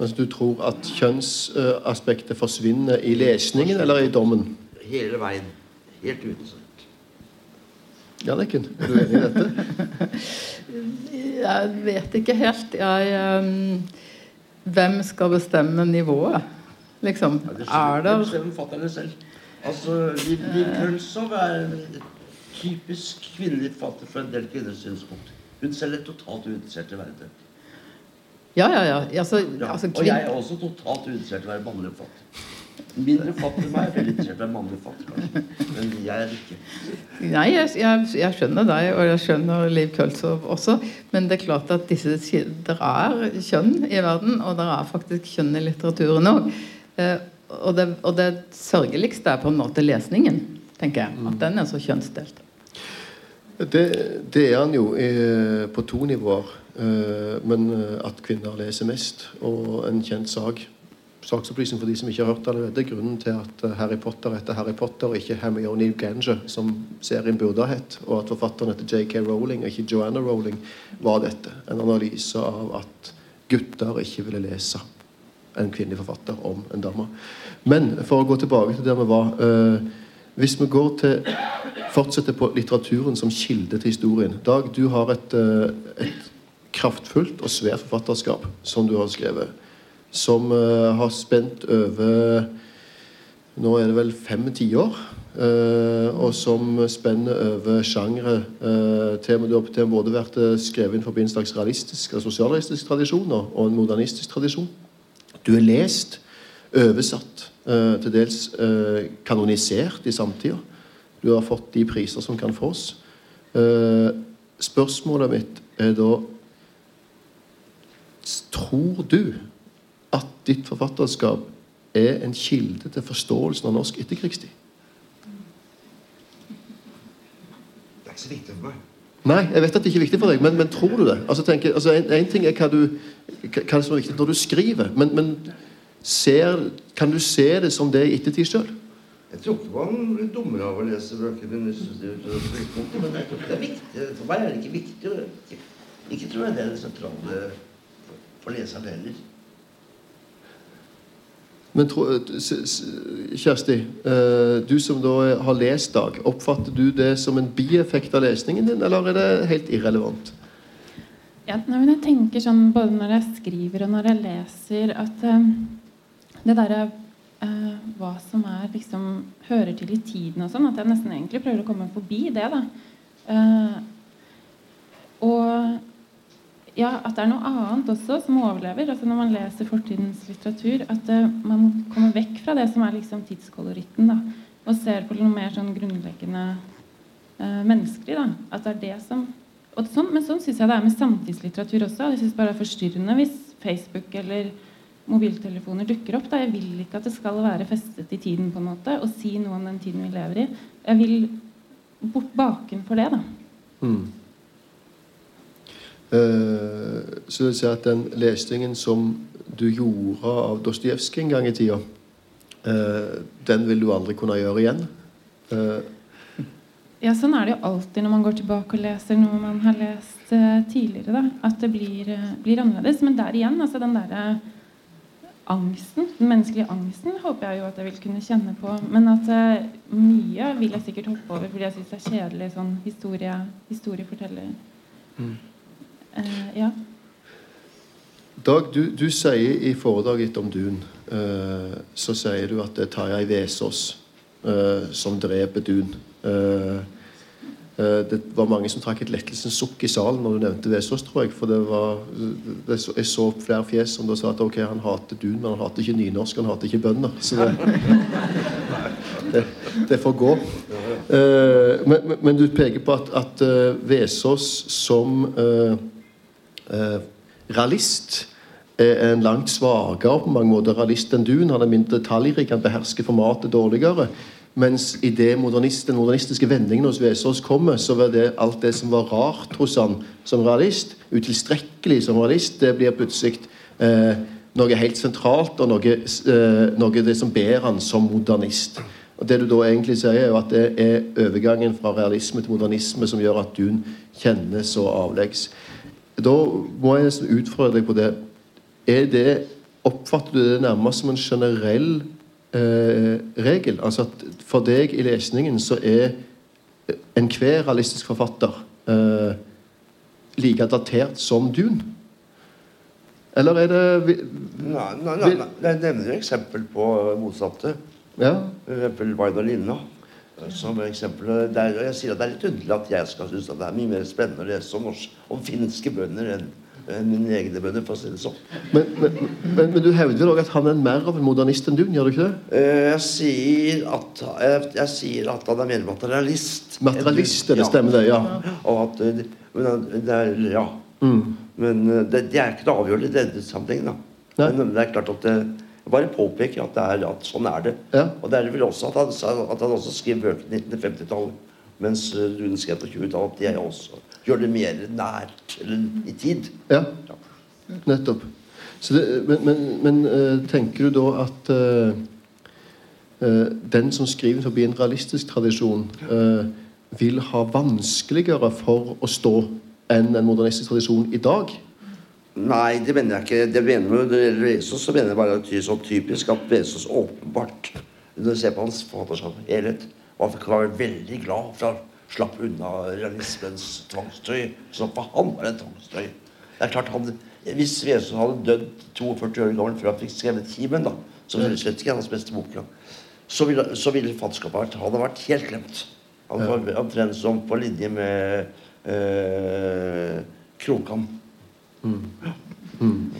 Altså, du tror at kjønnsaspektet forsvinner i lesningen eller i dommen? Hele veien. Helt uinteressant. Ja, det er du enig i dette? jeg vet ikke helt. Jeg um hvem skal bestemme nivået? Liksom. Er det bestemmer fatterne selv. Altså, Liv Kølsov er typisk kvinnelig fatter fra en del kvinners synspunkt. Hun selv er totalt uinteressert i verden. Ja, ja, ja. Altså, ja. Altså, og jeg er også totalt uinteressert i å være mannlig forfatter. Mindre enn meg er veldig interessert i å være mannlig forfatter. Men jeg er ikke. Nei, jeg, jeg, jeg, skjønner deg, og jeg skjønner Liv Køltzow også. Men det er klart at disse, det er kjønn i verden, og det er faktisk kjønn i litteraturen òg. Eh, og, det, og det sørgeligste er på en måte lesningen, tenker jeg. At den er så kjønnsdelt. Det, det er han jo eh, på to nivåer. Eh, men at kvinner leser mest, og en kjent sak saksopplysning for de som ikke har hørt allerede. Grunnen til at eh, Harry Potter heter Harry Potter ikke Hermione Ganger, som serien burde ha hett, og at forfatteren heter JK Rowling og ikke Joanna Rowling, var dette. En analyse av at gutter ikke ville lese en kvinnelig forfatter om en dame. Men for å gå tilbake til der vi var øh, Hvis vi går til fortsetter på litteraturen som kilde til historien Dag, du har et, øh, et kraftfullt og svært forfatterskap som du har skrevet som uh, har spent over Nå er det vel fem tiår. Uh, og som spenner over sjangre. Uh, temaet har både vært skrevet forbi en slags realistisk og sosialrealistisk tradisjon og en modernistisk tradisjon. Du er lest, oversatt, til dels kanonisert i samtida. Du har fått de priser som kan fås. spørsmålet mitt er da Tror du ditt forfatterskap er en kilde til forståelsen av norsk etterkrigstid? Det er ikke så viktig for meg. Nei, jeg vet at det ikke er viktig for deg, men, men tror du det? Altså, tenker, altså en, en, ting er hva, du, hva som er viktig når du skriver, men, men ser, kan du se det som det i ettertid sjøl? Jeg tror ikke man blir dummere av å lese bøkene. Men jeg tror ikke det er viktig. For meg er det ikke viktig. Ikke, ikke tror jeg det er det sentrale for leseren heller. Men Kjersti, eh, du som da har lest Dag, oppfatter du det som en bieffekt av lesningen din, eller er det helt irrelevant? Ja, men jeg tenker sånn både når jeg skriver og når jeg leser, at uh, det derre uh, Hva som er liksom hører til i tiden og sånn, at jeg nesten egentlig prøver å komme forbi det, da. Uh, Og ja, at det er noe annet også som overlever. altså Når man leser fortidens litteratur, at uh, man kommer vekk fra det som er liksom tidskoloritten, da, og ser på noe mer sånn grunnleggende uh, menneskelig. da, At det er det som sånn, Men sånn syns jeg det er med samtidslitteratur også. Jeg syns bare det er forstyrrende hvis Facebook eller mobiltelefoner dukker opp. Da. Jeg vil ikke at det skal være festet i tiden på en måte, og si noe om den tiden vi lever i. Jeg vil bort bakenfor det. da. Mm. Uh, så vil si at den lesningen som du gjorde av Dostojevskij en gang i tida, uh, den vil du aldri kunne gjøre igjen? Uh, ja, sånn er det jo alltid når man går tilbake og leser noe man har lest tidligere. da, At det blir, blir, annerledes. Men der igjen, altså den derre angsten, den menneskelige angsten håper jeg jo at jeg vil kunne kjenne på. Men at mye vil jeg sikkert hoppe over fordi jeg syns det er kjedelig sånn historie, historieforteller. Mm. Uh, ja. Dag, du, du, sier i foredraget ditt om Dun, uh, så sier du at det er Tarjei Vesaas uh, som dreper Dun. det var mange som trakk et lettelsens sukk i salen når du nevnte Vesaas, tror jeg. For det var, det jeg så flere fjes som da sa at ok, han hater Dun, men han hater ikke nynorsk, han hater ikke bønder. Så det, det, det får gå. Men, men, du peker på at, at Vesaas som eh, realist er en langt svakere på mange måter realist enn Dun. Han er mindre detaljrik, han behersker formatet dårligere. Mens i det modernist, den modernistiske vendingen hos Vesaas kommer, så var det alt det som var rart hos han som realist, utilstrekkelig som realist, det blir plutselig eh, noe helt sentralt, og noe, eh, noe det som ber han som modernist. Og Det du da egentlig sier, er jo at det er overgangen fra realisme til modernisme som gjør at Dun kjennes så avleggs. Da må jeg nesten utfordre deg på det. Er det Oppfatter du det nærmest som en generell eh, regel? Altså at for deg i lesningen så er enhver realistisk forfatter eh, like datert som Dune? Eller er det vi, Nei, nei, nei, nei. Jeg nevner eksempel på motsatte. Ja. For eksempel Vaida Linna. Som eksempel, der, jeg sier at Det er litt underlig at jeg skal synes at det er mye mer spennende å lese om, om finske bønder enn enn mine egne bønder, for å si det sånn. Men, men, men, men du hevder òg at han er mer av en modernist enn du? gjør du ikke det? Eh, jeg sier at, jeg, jeg sier at han er mer materialist. Materialist, det stemmer det, ja. Og at, men det er, ja. Mm. Men eh, det, det, er ikke det avgjørende i denne sammenhengen. Men det er klart at det, jeg bare påpeker at, er, at sånn er det. Ja. Og det er vel også at han, at han også skrev bøker i 1950-tallet. Mens eh, Rune skrev på 20-tallet. Det også gjør det mer nært eller i tid. Ja, nettopp. Det, men, men, men, eh, tenker du da at uh, den som skriver forbi en realistisk tradisjon, uh, vil ha vanskeligere for å stå enn en modernistisk tradisjon i dag? Nei, det mener jeg ikke. Det mener Når det gjelder Jesus, så mener jeg bare at det er så typisk at Jesus åpenbart Når du ser på hans forfatterskap helhet var, Han kan veldig glad for å slapp unna realismens tvangstøy. Så for han var det en tvangstøy. Det er klart han, Hvis Jesus hadde dødd 42 år gammel før han fikk skrevet 'Kimen', da, som er slett ikke hans beste bok, så ville, så ville fattigskapet vært, vært helt glemt. Han var omtrent som på linje med øh, Krokan. Mm.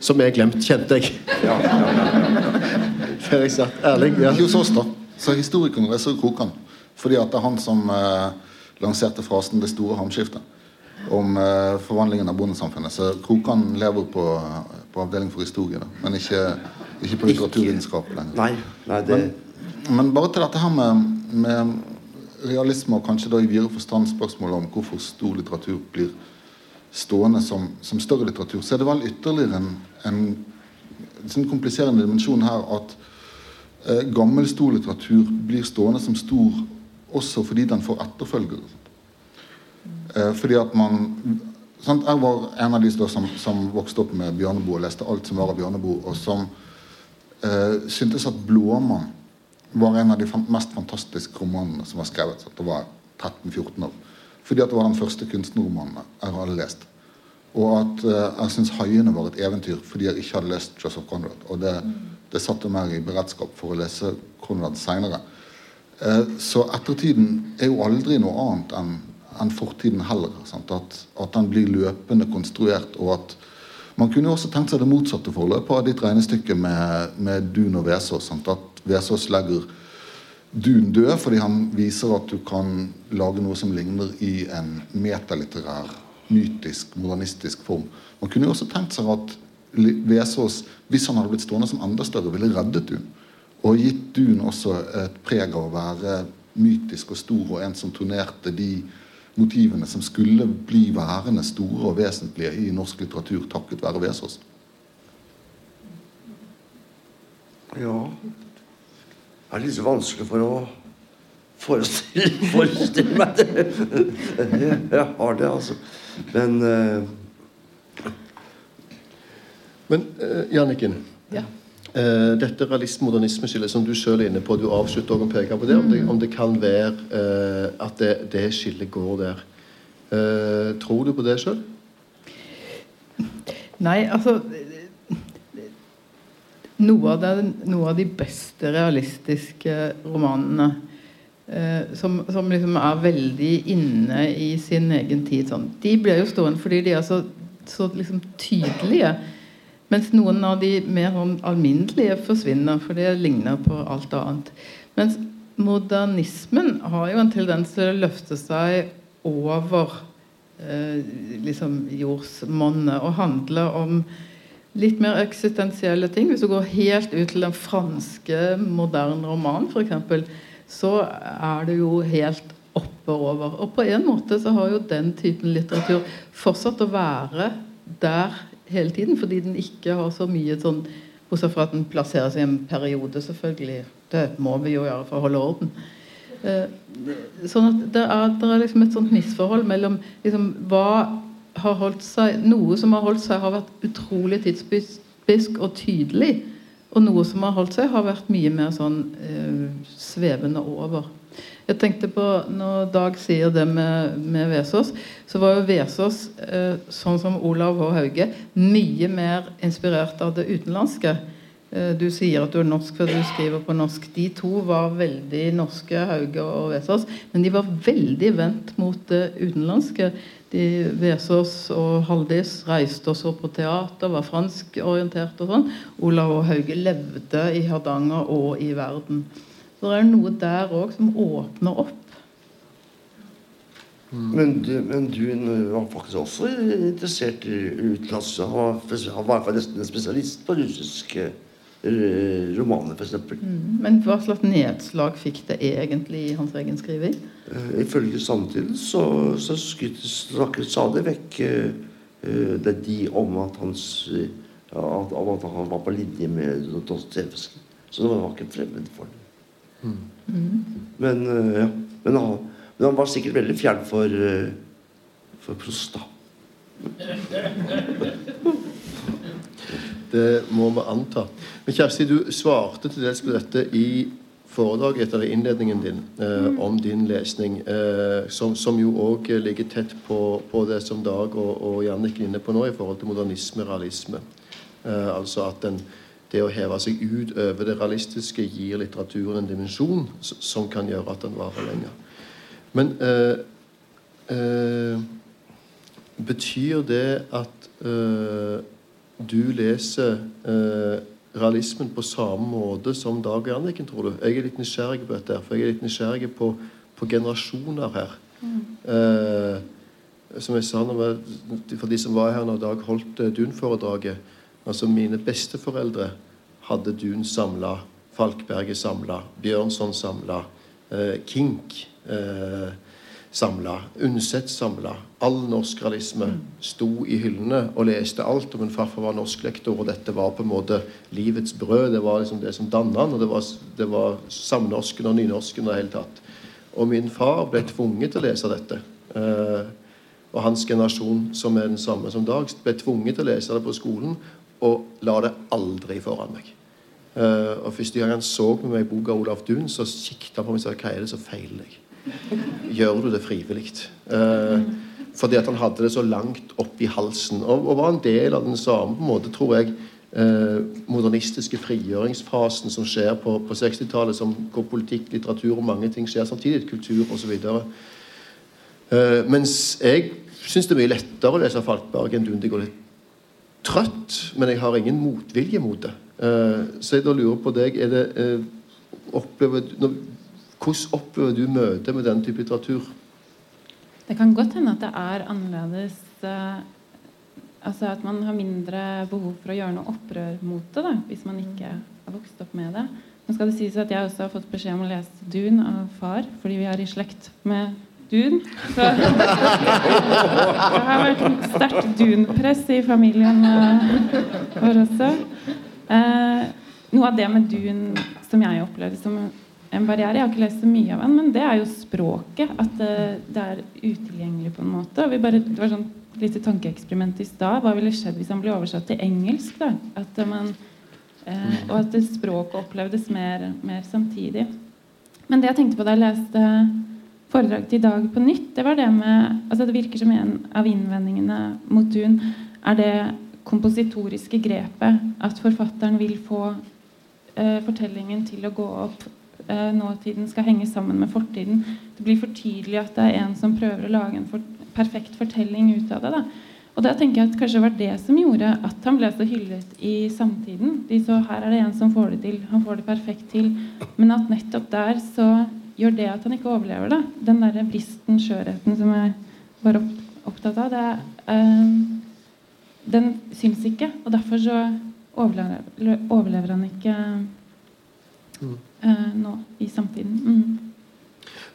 Som er glemt, kjente jeg. Ja, ja, ja. jeg satt. Erling? Ja. Hos oss, da. Så historikeren jo Krokan. Fordi at det er han som eh, lanserte frasen 'det store hamskiftet' om eh, forvandlingen av bondesamfunnet. Så Krokan lever på, på avdeling for historie, da. men ikke, ikke på litteraturvitenskap lenger. Nei, nei, det... men, men, bare til dette her med, med realisme, og kanskje da i videre forstand spørsmålet om hvorfor stor litteratur blir stående som, som, større litteratur, så er det vel ytterligere en, en, en sånn kompliserende dimensjon her at eh, gammel storlitteratur blir stående som stor også fordi den får etterfølgere. Eh, fordi at man sant? Jeg var en av de som, som vokste opp med Bjørneboe og leste alt som var av Bjørneboe, og som eh, syntes at 'Blåmann' var en av de mest fantastiske romanene som var skrevet. Så det var 13-14 år. Fordi at det var den første kunstnerromanen jeg hadde lest. Og at uh, jeg syns 'Haiene' var et eventyr fordi jeg ikke hadde lest Joseph Conrad. Og det, det satte meg i beredskap for å lese Conrad seinere. Uh, så ettertiden er jo aldri noe annet enn enn fortiden heller. At, at den blir løpende konstruert. og at Man kunne jo også tenkt seg det motsatte forløpet av ditt regnestykke med, med Dun og Vesaas. At Vesaas legger Dun død fordi han viser at du kan lage noe som ligner i en metalitterær, mytisk, modernistisk form. Man kunne jo også tenkt seg at Vesaas, hvis han hadde blitt stående som enda større, ville reddet Dun. Og gitt Dun også et preg av å være mytisk og stor, og en som turnerte de motivene som skulle bli værende store og vesentlige i norsk litteratur takket være Vesaas. Ja er litt så vanskelig for å forestille, forestille meg det. Jeg har det, altså. Men uh... Men uh, Janniken. Ja. Uh, dette realist-modernisme-skillet som du selv er inne på, du avslutter også å peke på det, om det, om det kan være uh, at det, det skillet går der. Uh, tror du på det sjøl? Nei, altså noe av, det, noe av de beste realistiske romanene eh, som, som, liksom er veldig inne i sin egen tid, sånn, de blir jo stående fordi de er så, så liksom tydelige. Mens noen av de mer sånn alminnelige forsvinner, for det ligner på alt annet. Mens modernismen har jo en tendens til å løfte seg over eh, liksom jordsmonnet og handle om litt mer eksistensielle ting. Hvis du går helt ut til den franske moderne romanen, f.eks., så er det jo helt oppe over. Og på en måte så har jo den typen litteratur fortsatt å være der hele tiden, fordi den ikke har så mye sånn Bortsett fra at den plasseres i en periode, selvfølgelig. Det må vi jo gjøre for å holde orden. Eh, sånn at det er, det er liksom et sånt misforhold mellom liksom, hva har holdt seg Noe som har holdt seg, har vært utrolig tidsbisk og tydelig. Og noe som har holdt seg, har vært mye mer sånn eh, svevende over. Jeg tenkte på, Når Dag sier det med, med Vesaas, så var jo Vesaas, eh, sånn som Olav H. Hauge, mye mer inspirert av det utenlandske. Eh, du sier at du er norsk fordi du skriver på norsk. De to var veldig norske, Hauge og Vesaas, men de var veldig vendt mot det utenlandske. De Vesaas og Haldis reiste også på teater, var franskorientert og sånn. Olav og Hauge levde i Hardanger og i verden. Så det er noe der òg som åpner opp. Men du, men du var faktisk også interessert i utenlands. Han var, han var nesten en spesialist på russiske Eh, romaner, f.eks. Mm. Men hva slags nedslag fikk det egentlig i hans egen skriving? Uh, ifølge samtiden så, så snakket stadig vekk uh, det de om at, hans, at, at, han var på linje med Dostojevskij. Så det var ikke fremmed for det. Mm. Mm. Men, ja. men, han, men, han, var sikkert veldig fjern for, for Prost, da. Det må vi anta. Men Kjersti, du svarte til dels på dette i foredraget etter innledningen din eh, om din lesning, eh, som, som, jo òg ligger tett på, på, det som Dag og, og Jannik er inne på nå i forhold til modernisme realisme. Eh, altså at den, det å heve seg ut over det realistiske gir litteraturen en dimensjon som kan gjøre at den varer lenger. Men eh, eh, betyr det at eh, du leser eh, realismen på samme måte som Dag og Anniken, tror du? Jeg er litt nysgjerrig på dette, for jeg er litt nysgjerrig på, på generasjoner her. Mm. Eh, som jeg sa vi, for de som var her når Dag holdt eh, Dun-foredraget altså Mine besteforeldre hadde Dun samla, Falkberget samla, Bjørnson samla, eh, Kink eh, samla, Undset samla. All norsk realisme sto i hyllene og leste alt. Og min farfar var norsklektor, og dette var på en måte livets brød. Det var liksom det som danna han, og det var, det var samnorsken og nynorsken og det hele tatt. Og min far ble tvunget til å lese dette. Eh, og hans generasjon, som er den samme som Dag, ble tvunget til å lese det på skolen og la det aldri foran meg. Uh, og Første gang han så med meg boka Olav Duun, så kikket han på meg og sa hva er det som feiler deg? Gjør du det frivillig. Eh, fordi at han hadde det så langt opp i halsen. Og, og var en del av den samme på en måte, tror jeg, eh, modernistiske frigjøringsfasen som skjer på, på 60-tallet, som hvor politikk, litteratur og mange ting skjer samtidig, kultur osv. Eh, mens jeg syns det er mye lettere å lese Falkberg enn Dundig går litt trøtt, men jeg har ingen motvilje mot det. Eh, så jeg da lurer på deg er det, eh, opplever, når, Hvordan opplever du møtet med den type litteratur? Det kan godt hende at det er annerledes eh, Altså at man har mindre behov for å gjøre noe opprør mot det, da, hvis man ikke har vokst opp med det. Nå skal det sies at jeg også har fått beskjed om å lese Dun av far, fordi vi er i slekt med Dun. Så det har vært et sterkt Dun-press i familien eh, vår også. Eh, noe av det med Dun som jeg opplevde som en barriere Jeg har ikke lest så mye av den, men det er jo språket. At det, er utilgjengelig på en måte. Bare, det var sånn lite tankeeksperiment i stad. Hva ville skjedd hvis han ble oversatt til engelsk? da? At man, eh, og at språket opplevdes mer, mer samtidig. Men det jeg tenkte på da jeg leste foredraget i dag på nytt, det var det med altså Det virker som en av innvendingene mot Dun er det kompositoriske grepet. At forfatteren vil få eh, fortellingen til å gå opp. Eh, nåtiden skal henge sammen med fortiden. Det blir for tydelig at det er en som prøver å lage en for, perfekt fortelling ut av det. Da. Og da tenker jeg at kanskje det var det som gjorde at han ble så hyllet i samtiden. De så her er det en som får det til. Han får det perfekt til. Men at nettopp der så gjør det at han ikke overlever det. Den derre bristen, skjørheten som jeg var opp, opptatt av, det eh, den syns ikke. Og derfor så overlever, overlever han ikke eh, nå i samtiden. Mm.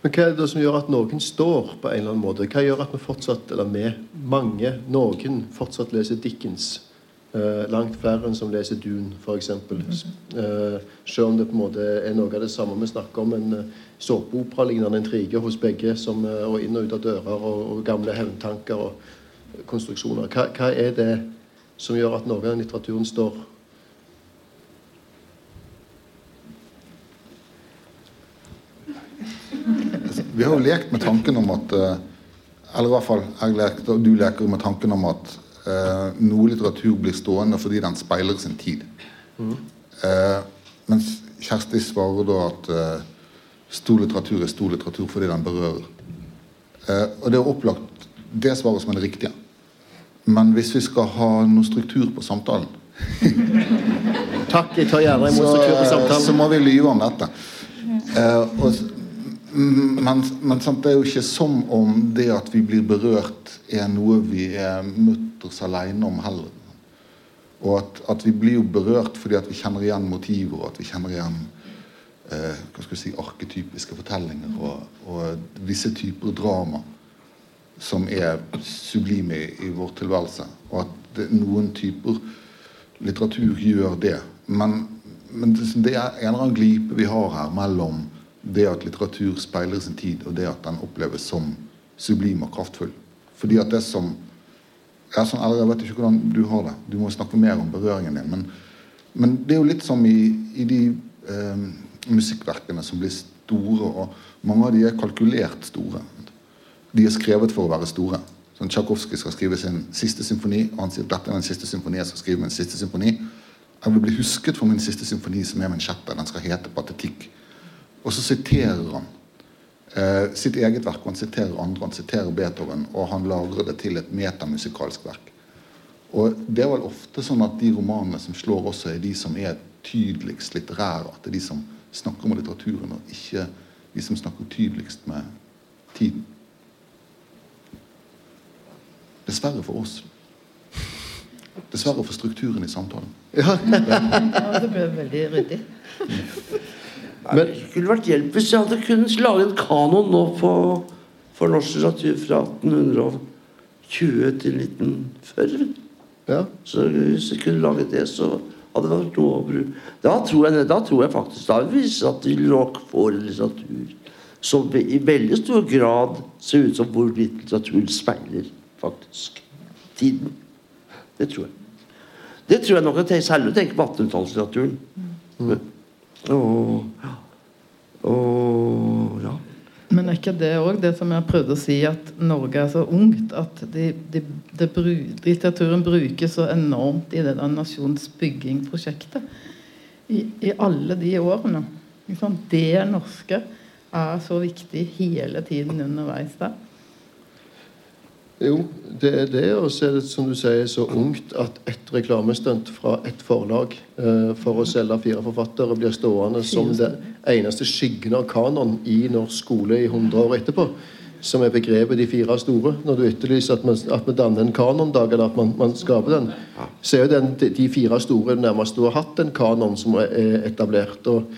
Men hva er det som gjør at noen står på en eller annen måte? Hva gjør at vi fortsatt, eller vi, mange, noen fortsatt leser Dickens? Uh, langt flere enn som leser Dune, f.eks. Uh, selv om det på en måte er noe av det samme vi snakker om, en uh, såpeoperalignende intrige hos begge, som, uh, og inn og ut av dører, og, og gamle hevntanker og konstruksjoner. Hva, hva er det som gjør at noe av litteraturen står Vi har jo lekt med tanken om at eh, Eller i hvert fall jeg lekte, og du leker med tanken om at eh, noe litteratur blir stående fordi den speiler sin tid. Eh, mens Kjersti svarer da at eh, stor litteratur er stor litteratur fordi den berører. Eh, og det er opplagt det svaret som er det riktige. Men hvis vi skal ha noe struktur på samtalen, Takk, jeg tar gjerne imot struktur på samtalen. så må vi lyve om dette. Eh, og, men men sant, det er jo ikke som om det at vi blir berørt, er noe vi er mutters aleine om heller. Og at, at vi blir jo berørt fordi at vi kjenner igjen motiver, og at vi kjenner igjen eh, hva skal vi si, arketypiske fortellinger og, og visse typer drama som er sublime i, i vår tilværelse. Og at det, noen typer litteratur gjør det. Men, men det, det er en eller annen glipe vi har her mellom det at litteratur speiler sin tid, og det at den oppleves som sublim og kraftfull. Fordi at det som Jeg, sånn, Jeg vet ikke hvordan du har det. Du må snakke mer om berøringen din. Men, men det er jo litt som i, i de eh, musikkverkene som blir store, og mange av de er kalkulert store. De er skrevet for å være store. Sånn Tsjajkovskij skal skrive sin siste symfoni, og han sier dette er den siste symfoni jeg skal skrive min siste symfoni. Jeg vil bli husket for min siste symfoni, som er min sjette. Den skal hete 'Patetikk'. Og så siterer han eh, sitt eget verk, og han siterer andre, han siterer Beethoven, og han lagrer det til et metamusikalsk verk. Og det er vel ofte sånn at de romanene som slår også, er de som er tydeligst litterære. At det er de som snakker om litteraturen, og ikke de som snakker tydeligst med tiden. Dessverre for oss. Dessverre for strukturen i samtalen. Ja, det ble veldig ryddig. Men det skulle vært hjelp hvis jeg hadde kunnet lage en kanon nå på, for norsk litteratur fra 1820 til 1940. Ja. Så hvis jeg kunne laget det, så hadde det vært noe å bruke. Da tror jeg, da tror jeg faktisk da viser at vi nok får litteratur som i veldig stor grad ser ut som hvor litteratur speiler faktisk tiden. Det tror jeg. Det tror jeg nok at jeg særlig tenker på 1800-tallslitteraturen. Og, og ja. Men er ikke det òg det som jeg prøvde å si, at Norge er så ungt at de, de, de, litteraturen brukes så enormt i det der nasjonsbyggingprosjektet? I, I alle de årene. Det norske er så viktig hele tiden underveis der. Jo, det er det. Og så er det som du sier, så ungt at ett reklamestunt fra ett forlag eh, for å selge fire forfattere blir stående som det eneste skyggen av kanon i norsk skole i 100 år etterpå. Som er begrepet 'de fire store'. Når du etterlyser at, man, at man danner en kanondag, eller at man, man skaper den, så er jo den, de, fire store nærmest du har hatt en kanon som er etablert. Og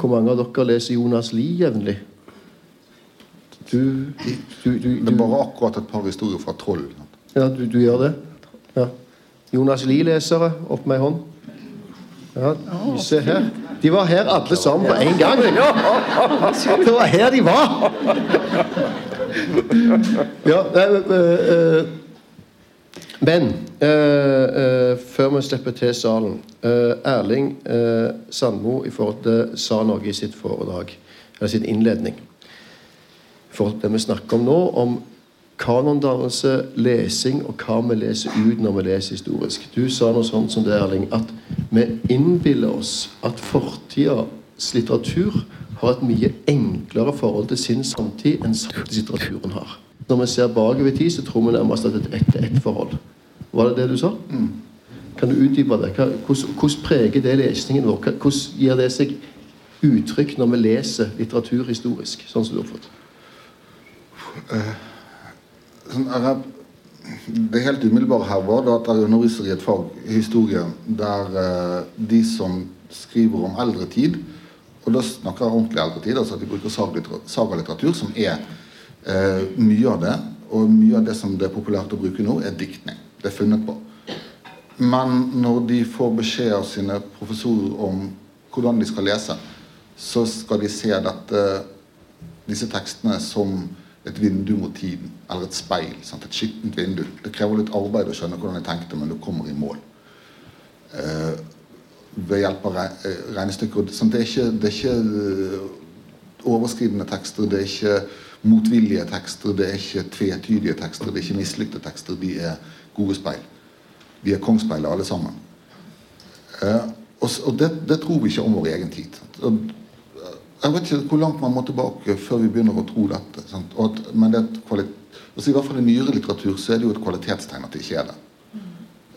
hvor mange av dere leser Jonas Lie jevnlig? Du, du, du, Det er bare akkurat et par historier fra Troll. Ja, du, du gjør det? Ja. Jonas Lie-lesere, opp med ei hånd. Ja, se her. De var her alle sammen på én gang. Det var her de var! Ja, nei, øh, øh, Men øh, før vi slipper til salen Erling Sandmo i forhold til sa noe i sitt foredrag, eller sin innledning forhold til det vi snakker om nå, om kanondannelse, lesing og hva vi leser ut når vi leser historisk. Du sa noe sånt som det, Erling, at vi innbiller oss at fortidas litteratur har et mye enklere forhold til sin samtid enn samtidslitteraturen har. Når vi ser bakover i tid, så tror vi nærmest at det er et ett-forhold. Var det det du sa? Kan du utdype det? Hvordan, hvordan preger det lesningen vår? Hvordan gir det seg uttrykk når vi leser litteratur historisk, sånn som du har fått? Sånn, er jeg- det helt umiddelbare her var da at jeg underviser i et fag, historie, der eh, de som skriver om eldre tid Og da snakker jeg ordentlig eldre tid, altså at de bruker sagalittera- sagalitteratur, som er eh, mye av det. Og mye av det som det er populært å bruke nå, er diktning. Det er funnet på. Men når de får beskjed av sine professorer om hvordan de skal lese, så skal de se dette, disse tekstene som et vindu mot tiden, eller et speil. Sant? Et skittent vindu. Det krever litt arbeid å skjønne hvordan jeg tenkte, men du kommer i mål. Eh, ved hjelp av eh, regnestykker. Det er ikke, det er ikke eh, overskridende tekster, det er ikke motvillige tekster, det er ikke tvetydige tekster, det er ikke mislykte tekster. De er gode speil. De er kongspeiler alle sammen. Eh, og og det, det tror vi ikke om vår egen tid. Og, jeg vet ikke hvor langt man må tilbake før vi begynner å tro dette. At, men det et altså I hvert fall i nyere litteratur så er det jo et kvalitetstegn at det ikke er det.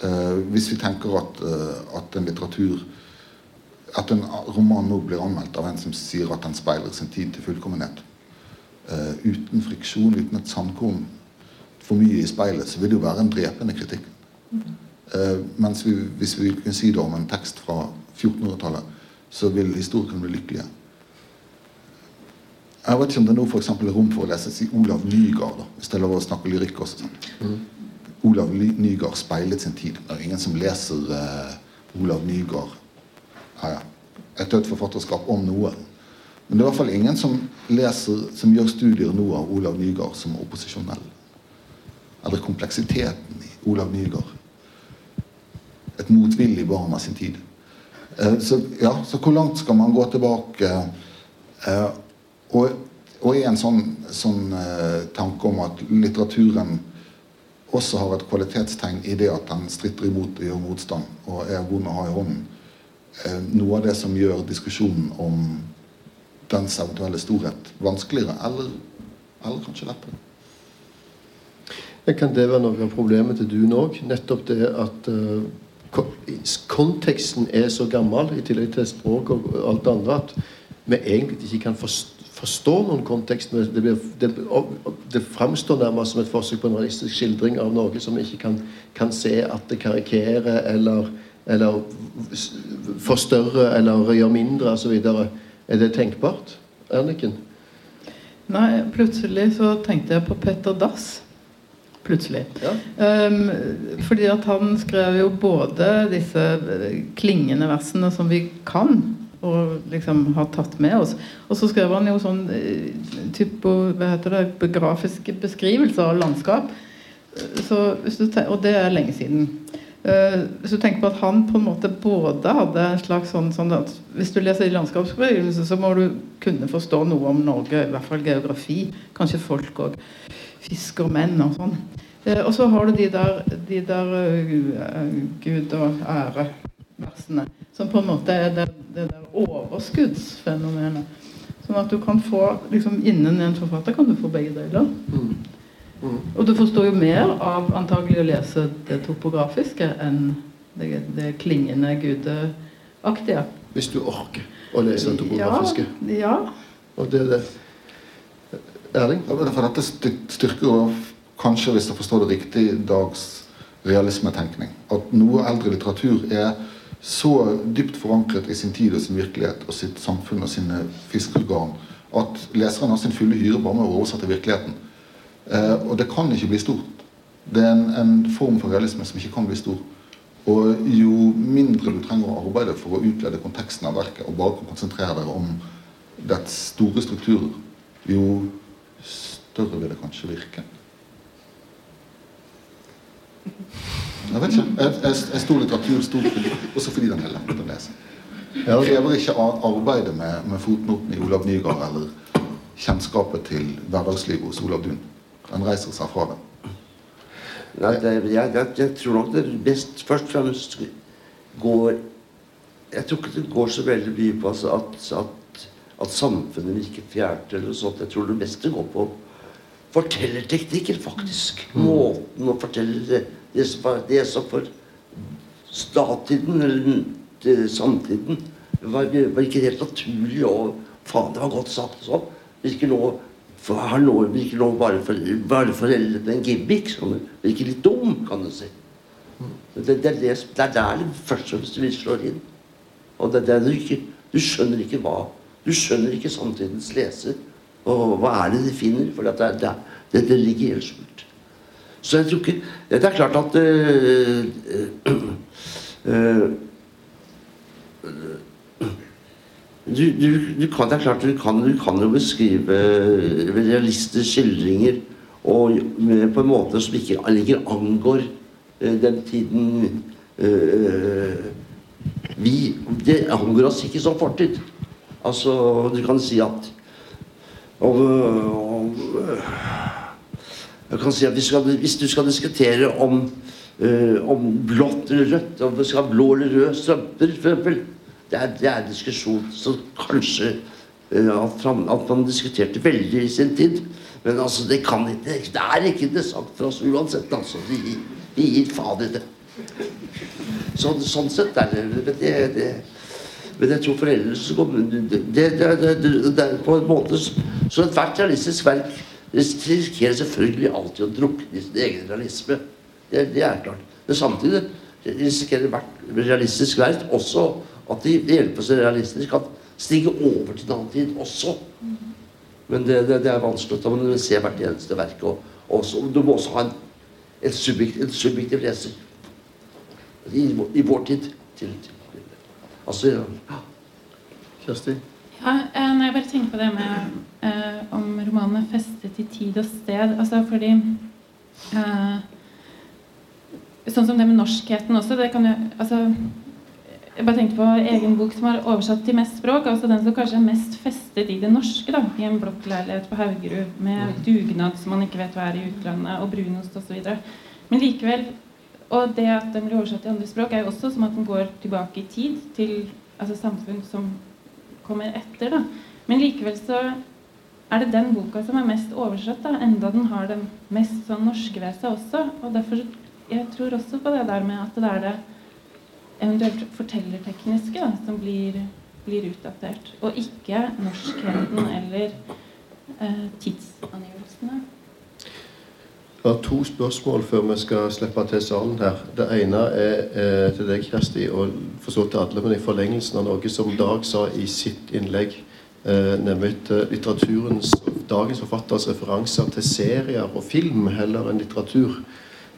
Uh, hvis vi tenker at, uh, at en litteratur At en roman nå blir anmeldt av en som sier at den speiler sin tid til fullkommenhet. Uh, uten friksjon, uten et sandkorn for mye i speilet, så vil det jo være en drepende kritikk. Mens vi, hvis vi kunne si det om en tekst fra 1400-tallet, så vil historikerne bli lykkelige. Jeg vet ikke om det nå for er rom for å lese si Olav Nygaard, da, hvis det er lov å snakke lyrikk også. Sånn. Olav Nygaard speilet sin tid. Det er ingen som leser uh, Olav Nygaard ja, ja. et dødt forfatterskap om noe. Men det er i hvert fall ingen som leser, som gjør studier nå av Olav Nygaard som opposisjonell. Eller kompleksiteten i Olav Nygaard. Et motvillig barn av sin tid. Uh, så, ja, så hvor langt skal man gå tilbake? Eh, og, og i en sånn, sånn eh, tanke om at litteraturen også har et kvalitetstegn i det at den stritter imot og gjør motstand og er vond å ha i hånden. Eh, noe av det som gjør diskusjonen om dens eventuelle storhet vanskeligere, eller, eller kanskje lettere. Men Kan det være noe av problemet til Dun òg? Nettopp det at uh, konteksten er så gammel, i tillegg til språk og alt det andre, at vi egentlig ikke kan forstå, forstå noen kontekst. men Det, det, det framstår nærmest som et forsøk på en realistisk skildring av noe som vi ikke kan, kan se at det karikerer eller, eller forstørrer eller gjør mindre osv. Er det tenkbart, Erniken? Nei, plutselig så tenkte jeg på Petter Dass. Plutselig. Ja. Um, fordi at han skrev jo både disse eh, klingende versene som vi kan, og liksom har tatt med oss. Og så skrev han jo sånn eh, typo, hva heter det, grafiske beskrivelser av landskap. Så, og det er lenge siden. Eh, hvis du tenker på at han på en måte både hadde en slags sånn, sånn at Hvis du leser i landskapsbeskrivelse, så må du kunne forstå noe om Norge, i hvert fall geografi. Kanskje folk òg. Fiskermenn og sånn. Eh, og så har du de der, de der Gud og ære-versene. Som på en måte er det, det der overskuddsfenomenet. Sånn at du kan få liksom Innen en forfatter kan du få begge deler. Og du forstår jo mer av antagelig å lese det topografiske enn det, det klingende gudeaktige. Hvis du orker å lese det topografiske. Ja, ja. Og det er det. Erling? For dette styrker jo kanskje, hvis jeg forstår det riktig, dags realismetenkning. At noe eldre litteratur er så dypt forankret i sin tid og sin virkelighet og sitt samfunn og sine fiskeorgan at leseren har sin fulle hyre bare med å oversette virkeligheten. Eh, og det kan ikke bli stort. Det er en, en form for realisme som ikke kan bli stor. Og jo mindre du trenger å arbeide for å utlede konteksten av verket, og bare konsentrere deg om dets store strukturer, jo større vil det kanskje virke. Jeg vet ikke. Jeg, jeg, jeg stor litteratur stort fordi, også fordi den er lett å lese. Jeg Det krever ikke arbeidet med, med fotnoten i Olav Nygaard eller kjennskapet til hverdagslivet hos Olav Dun. Den reiser seg fra den. Nei, det, jeg, jeg, jeg tror nok det best først og fremst går Jeg tror ikke det går så veldig mye på altså, at, at, at samfunnet virker fjernt eller noe sånt. Jeg tror det beste går på fortellerteknikker, faktisk. Måten å fortelle det, det, som, var- det som for statiden eller det, samtiden var, var ikke helt naturlig og faen, det var godt satt sånn. Vi nå for har nå, ikke nå bare, for, bare foreldet en gimmick. Sånn, virker litt dum, kan du si. Det, det, er det, det er der det først og fremst slår inn. Og det, er der du, ikke, du skjønner ikke hva Du skjønner ikke samtidens leser. Og hva er det de finner? For det, det, det, det ligger helt skjult. Så jeg tror ikke Det er klart at øh, øh, du, du, du kan, det er klart du kan, du kan jo beskrive realistiske skildringer og med, på en måte som ikke lenger angår den tiden eh, vi Det angår oss ikke som fortid. Altså, du kan si at om, om, Jeg kan si at vi skal, Hvis du skal diskutere om, uh, om blått eller rødt, om vi skal ha blå eller røde strømper, eksempel det er, det er en diskusjon som kanskje uh, at, man diskuterte veldig i sin tid. Men altså, det kan ikke Det er ikke interessant for oss uansett. altså. Vi, vi gir faen i det. Så, sånn sett er det det, det men jeg tror foreldre det, det, det, det, det på en måte så ethvert realistisk verk risikerer selvfølgelig alltid å drukne i sin egen realisme. Det, det er klart. Men samtidig risikerer hvert realistisk verk også at de hjelper seg realistisk kan stige over til en annen tid også. Men det, det, det er vanskelig. Da må du se hvert eneste verk. Og, og så, du må også ha en, en, subjektiv, en subjektiv leser i, i vår tid. Til, til, altså, ja. Kjersti? Ja, eh, nei, jeg bare tenker på det med eh, om romanen er festet i tid og sted. Altså fordi eh, Sånn som det med norskheten også. Det kan jo, altså, jeg bare tenkte på egen bok som er oversatt til mest språk. altså Den som kanskje er mest festet i det norske. da, I en blokkleilighet på Haugerud med dugnad som man ikke vet hva er i utlandet, og brunost osv. Men likevel Og det at den blir oversatt til andre språk, er jo også som at den går tilbake i tid til altså samfunn som kommer etter. da. Men likevel så er det den boka som er mest oversatt, da, enda den har den mest sånn norske ved seg også. Og derfor jeg tror også på det der med at det er det eventuelt fortellertekniske da, som blir, blir utdatert. Og ikke norskheten eller eh, tidsangivelsene. Det er to spørsmål før vi skal slippe til salen her. Det ene er eh, til deg, Kjersti, og for så til alle, men i forlengelsen av noe som Dag sa i sitt innlegg, eh, nemlig til litteraturens, dagens forfatteres referanser til serier og film heller enn litteratur.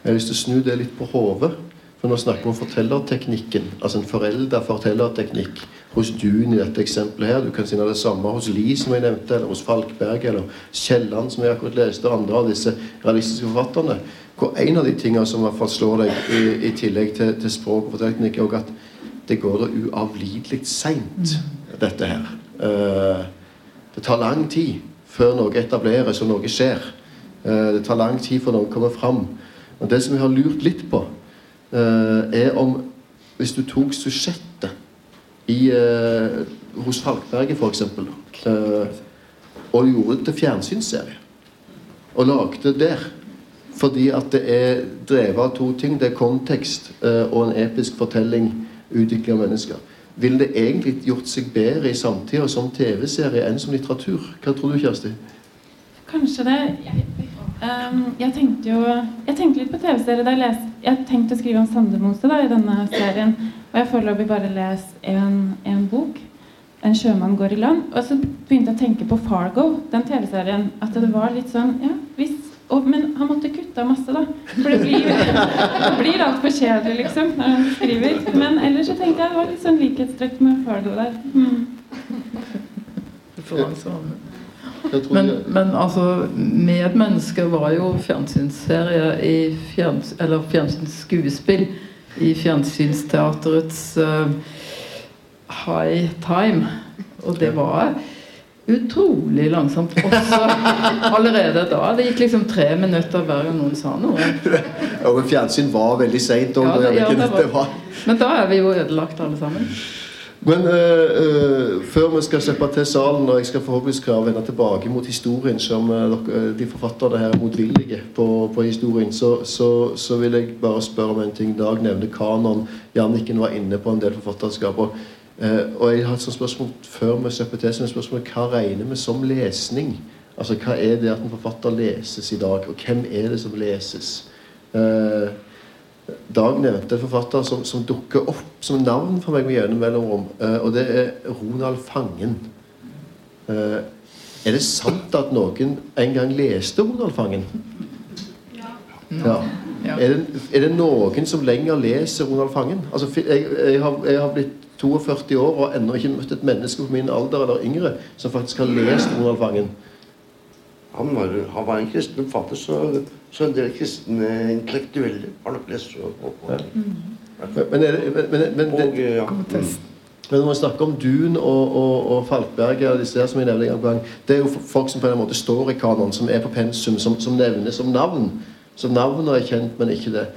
Jeg har lyst til å snu det litt på hodet. For nå snakker vi om fortellerteknikken. Altså en forelda fortellerteknikk hos Dun i dette eksempelet her. Du kan finne det samme hos Lie, som jeg nevnte, eller hos Falkberg, eller Kielland, som jeg akkurat leste, og andre av disse realistiske forfatterne. Hvor en av de tingene som i hvert fall slår deg, i, i tillegg til, til språk og fortellerteknikk, er at det går da uavlidelig seint, dette her. Eh, det tar lang tid før noe etableres og noe skjer. Eh, det tar lang tid før noe kommer fram. Og det som jeg har lurt litt på, eh, er om hvis du tok sujektet i, eh, hos Falkberget f.eks. Uh, og gjorde det til fjernsynsserie, og lagde der fordi at det er drevet av to ting. Det er kontekst eh, og en episk fortelling utvikla av mennesker. Ville det egentlig gjort seg bedre i samtida som TV-serie enn som litteratur? Hva tror du, Kjersti? Kanskje det. Jeg, ehm, jeg tenkte jo Jeg tenkte litt på TV-serien da jeg Jeg tenkte å skrive om Sandemose da, i denne serien. Og jeg foreløpig bare lest en bok. 'En sjømann går i land'. Og så begynte jeg å tenke på Fargo, den TV-serien. At det var litt sånn Ja, hvis og, men han måtte kutte av masse, da. For det blir, det blir altfor kjedelig, liksom, når han skriver. Men ellers så tenkte jeg det var litt sånn likhetstrekk med Fargo der. Mm. Men, men altså, 'Medmennesker' var jo fjernsynsserie i fjerns, Eller fjernsynsskuespill i Fjernsynsteaterets uh, high time. Og det var utrolig langsomt også allerede da. Det gikk liksom tre minutter hver gang noen sa noe. Ja, men fjernsyn var veldig seint òg. Ja, ja, men da er vi jo ødelagt alle sammen. Men uh, uh, før vi skal slippe til salen, og jeg skal forhåpentligvis skal vende tilbake mot historien, som uh, de forfatterne her er motvillige på, på historien, så, så, så, vil jeg bare spørre om en ting. Dag nevner kanon. Janniken var inne på en del forfatterskaper. og jeg har et sånt spørsmål før vi slipper til som spørsmål hva regner vi som lesning? Altså Hva er det at en forfatter leses i dag, og hvem er det som leses? Uh, Dag nevnte forfatter som, som, dukker opp som navn for meg med jevne mellomrom, uh, og det er Ronald Fangen. er det sant at noen en gang leste Ronald Fangen? Ja. ja. Er, det, er, det, noen som lenger leser Ronald Fangen? Altså, jeg, jeg, har, jeg har blitt 42 år og ennå ikke møtt et menneske på min alder eller yngre som faktisk har lest Ronald Fangen. Han var, han var en kristen forfatter, så, så, en del kristne intellektuelle har nok lest på. på. Ja. Men, men, men, men, og, ja. Men når man snakker om Dun og, og, og Falkberg disse her som jeg nevner en gang, Det er jo folk som på en måte står i kanon, som er på pensum, som, som nevnes som navn. Så navnet er kjent, men ikke det.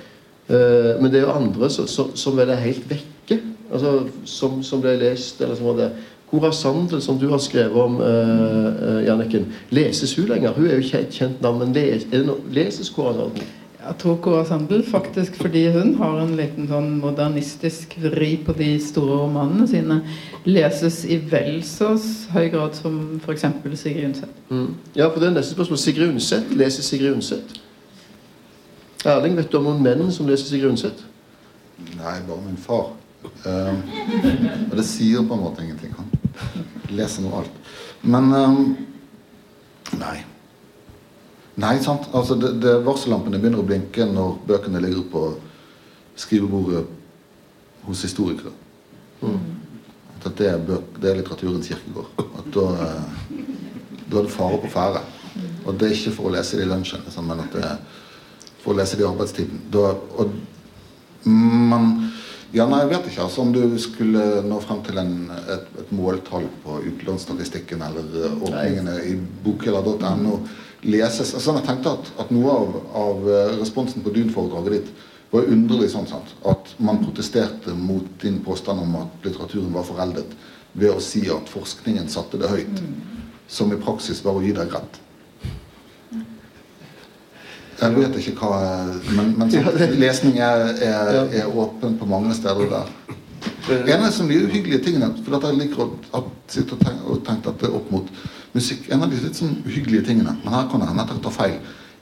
Uh, men det er jo andre som, som, som er helt vekke altså, som, som, ble lest eller som var det. Cora Sandel, som du har skrevet om, uh, Janniken, leses hun lenger? Hun er jo ikke et kjent navn, men les, er det no, leses Cora Sandel? Jeg tror Cora Sandel faktisk fordi hun har en liten sånn modernistisk vri på de store romanene sine, leses i vel så høy grad som f.eks. Sigrid Undset. Mm. Ja, for det er neste spørsmål. Sigrid Undset. Leser Sigrid Undset? Erling, vet du om noen menn som leser Sigrid Undset? Nei, bare min far. Uh, og det sier på en måte ingenting. Han leser nå alt. Men um, Nei. Nei, sant. Altså, det, det varsellampene begynner å blinke når bøkene ligger på skrivebordet hos historikere. Mm. At det er, bøk, det er litteraturens kirkegård. At da, eh, da er det fare på ferde. Og det er ikke for å lese det i lunsjen, liksom, men at det er for å lese det i arbeidstiden. Da, og, men ja, nei, jeg vet ikke. altså Om du skulle nå frem til en, et, et, måltall på utlånsstatistikken eller ordningene åpningene i bokhylla.no leses altså Jeg tenkte at, at noe av, av, eh, responsen på Dun-foredraget ditt var underlig sånn sant? At man protesterte mot din påstand om at litteraturen var foreldet ved å si at forskningen satte det høyt. Som i praksis var å gi deg rett. Jeg vet ikke hva Men, men sånn, lesning er, er, er, åpen på mange steder der. En av de uhyggelige tingene For jeg liker å, sitte og tenke, tenke dette opp mot musikk En av de litt sånn uhyggelige tingene, men her kan jeg hende at jeg tar feil,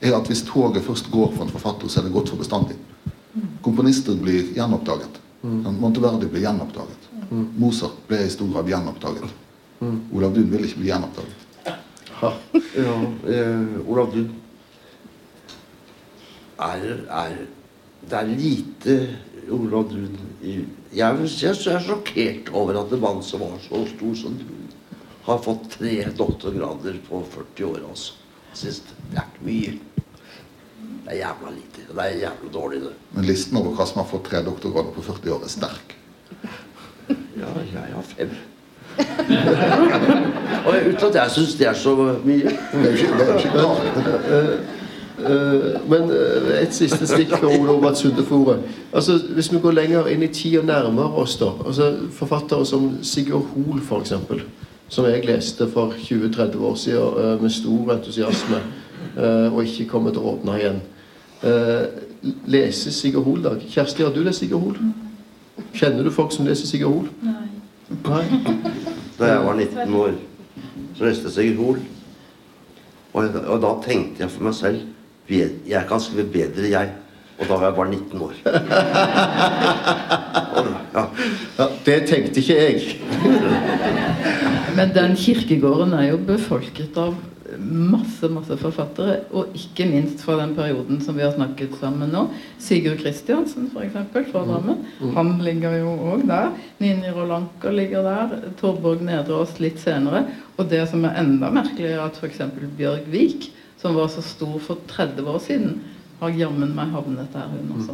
er at hvis toget først går for en forfatter, så er det godt for bestandig. Komponister blir gjenoppdaget. Mm. Monteverdi blir gjenoppdaget. Mm. Mozart ble i stor grad gjenoppdaget. Mm. Olav Duun vil ikke bli gjenoppdaget. Ja, eh, Olav Duun er, er Det er lite Olav Duun Jeg, jeg er sjokkert over at en mann som var så stor som du, har fått tre doktorgrader på 40 år. altså. Sist. Det er ikke mye. Det er jævla lite. Det er jævla dårlig, det. Men listen over hva som har fått tre doktorgrader på 40 år, er sterk. Ja, jeg har fem. Og uten at jeg syns det er så mye. Det er ikke, det er ikke. Uh, men uh, et siste stikk for Ole Obert Sundefòret. Altså, hvis vi går lenger inn i tid og nærmere oss, da. Altså, forfattere som Sigurd Hoel, f.eks. Som jeg leste for 20-30 år siden uh, med stor entusiasme, og ikke kommer til å åpne igjen. Eh, leser Sigurd Hoel da? Kjersti, har du lest Sigurd Hoel? Kjenner du folk som leser Sigurd Hoel? Nei. Da jeg var 19 år, så leste jeg Sigurd Hoel. Og, og da tenkte jeg for meg selv "Be- Jeg kan skrive bedre, jeg. Og da var jeg bare 19 år. Ja. Ja, det tenkte ikke jeg. Men den kirkegården er jo befolket av masse masse forfattere, og ikke minst fra den perioden som vi har snakket sammen nå. Sigurd Kristiansen, f.eks., fra Drammen. Han ligger jo òg der. Nini Rolanker ligger der. Torborg Nedreås litt senere. Og det som er enda merkeligere, er at f.eks. Bjørg Vik, som var så stor for 30 år siden, har jammen meg havnet der, hun også.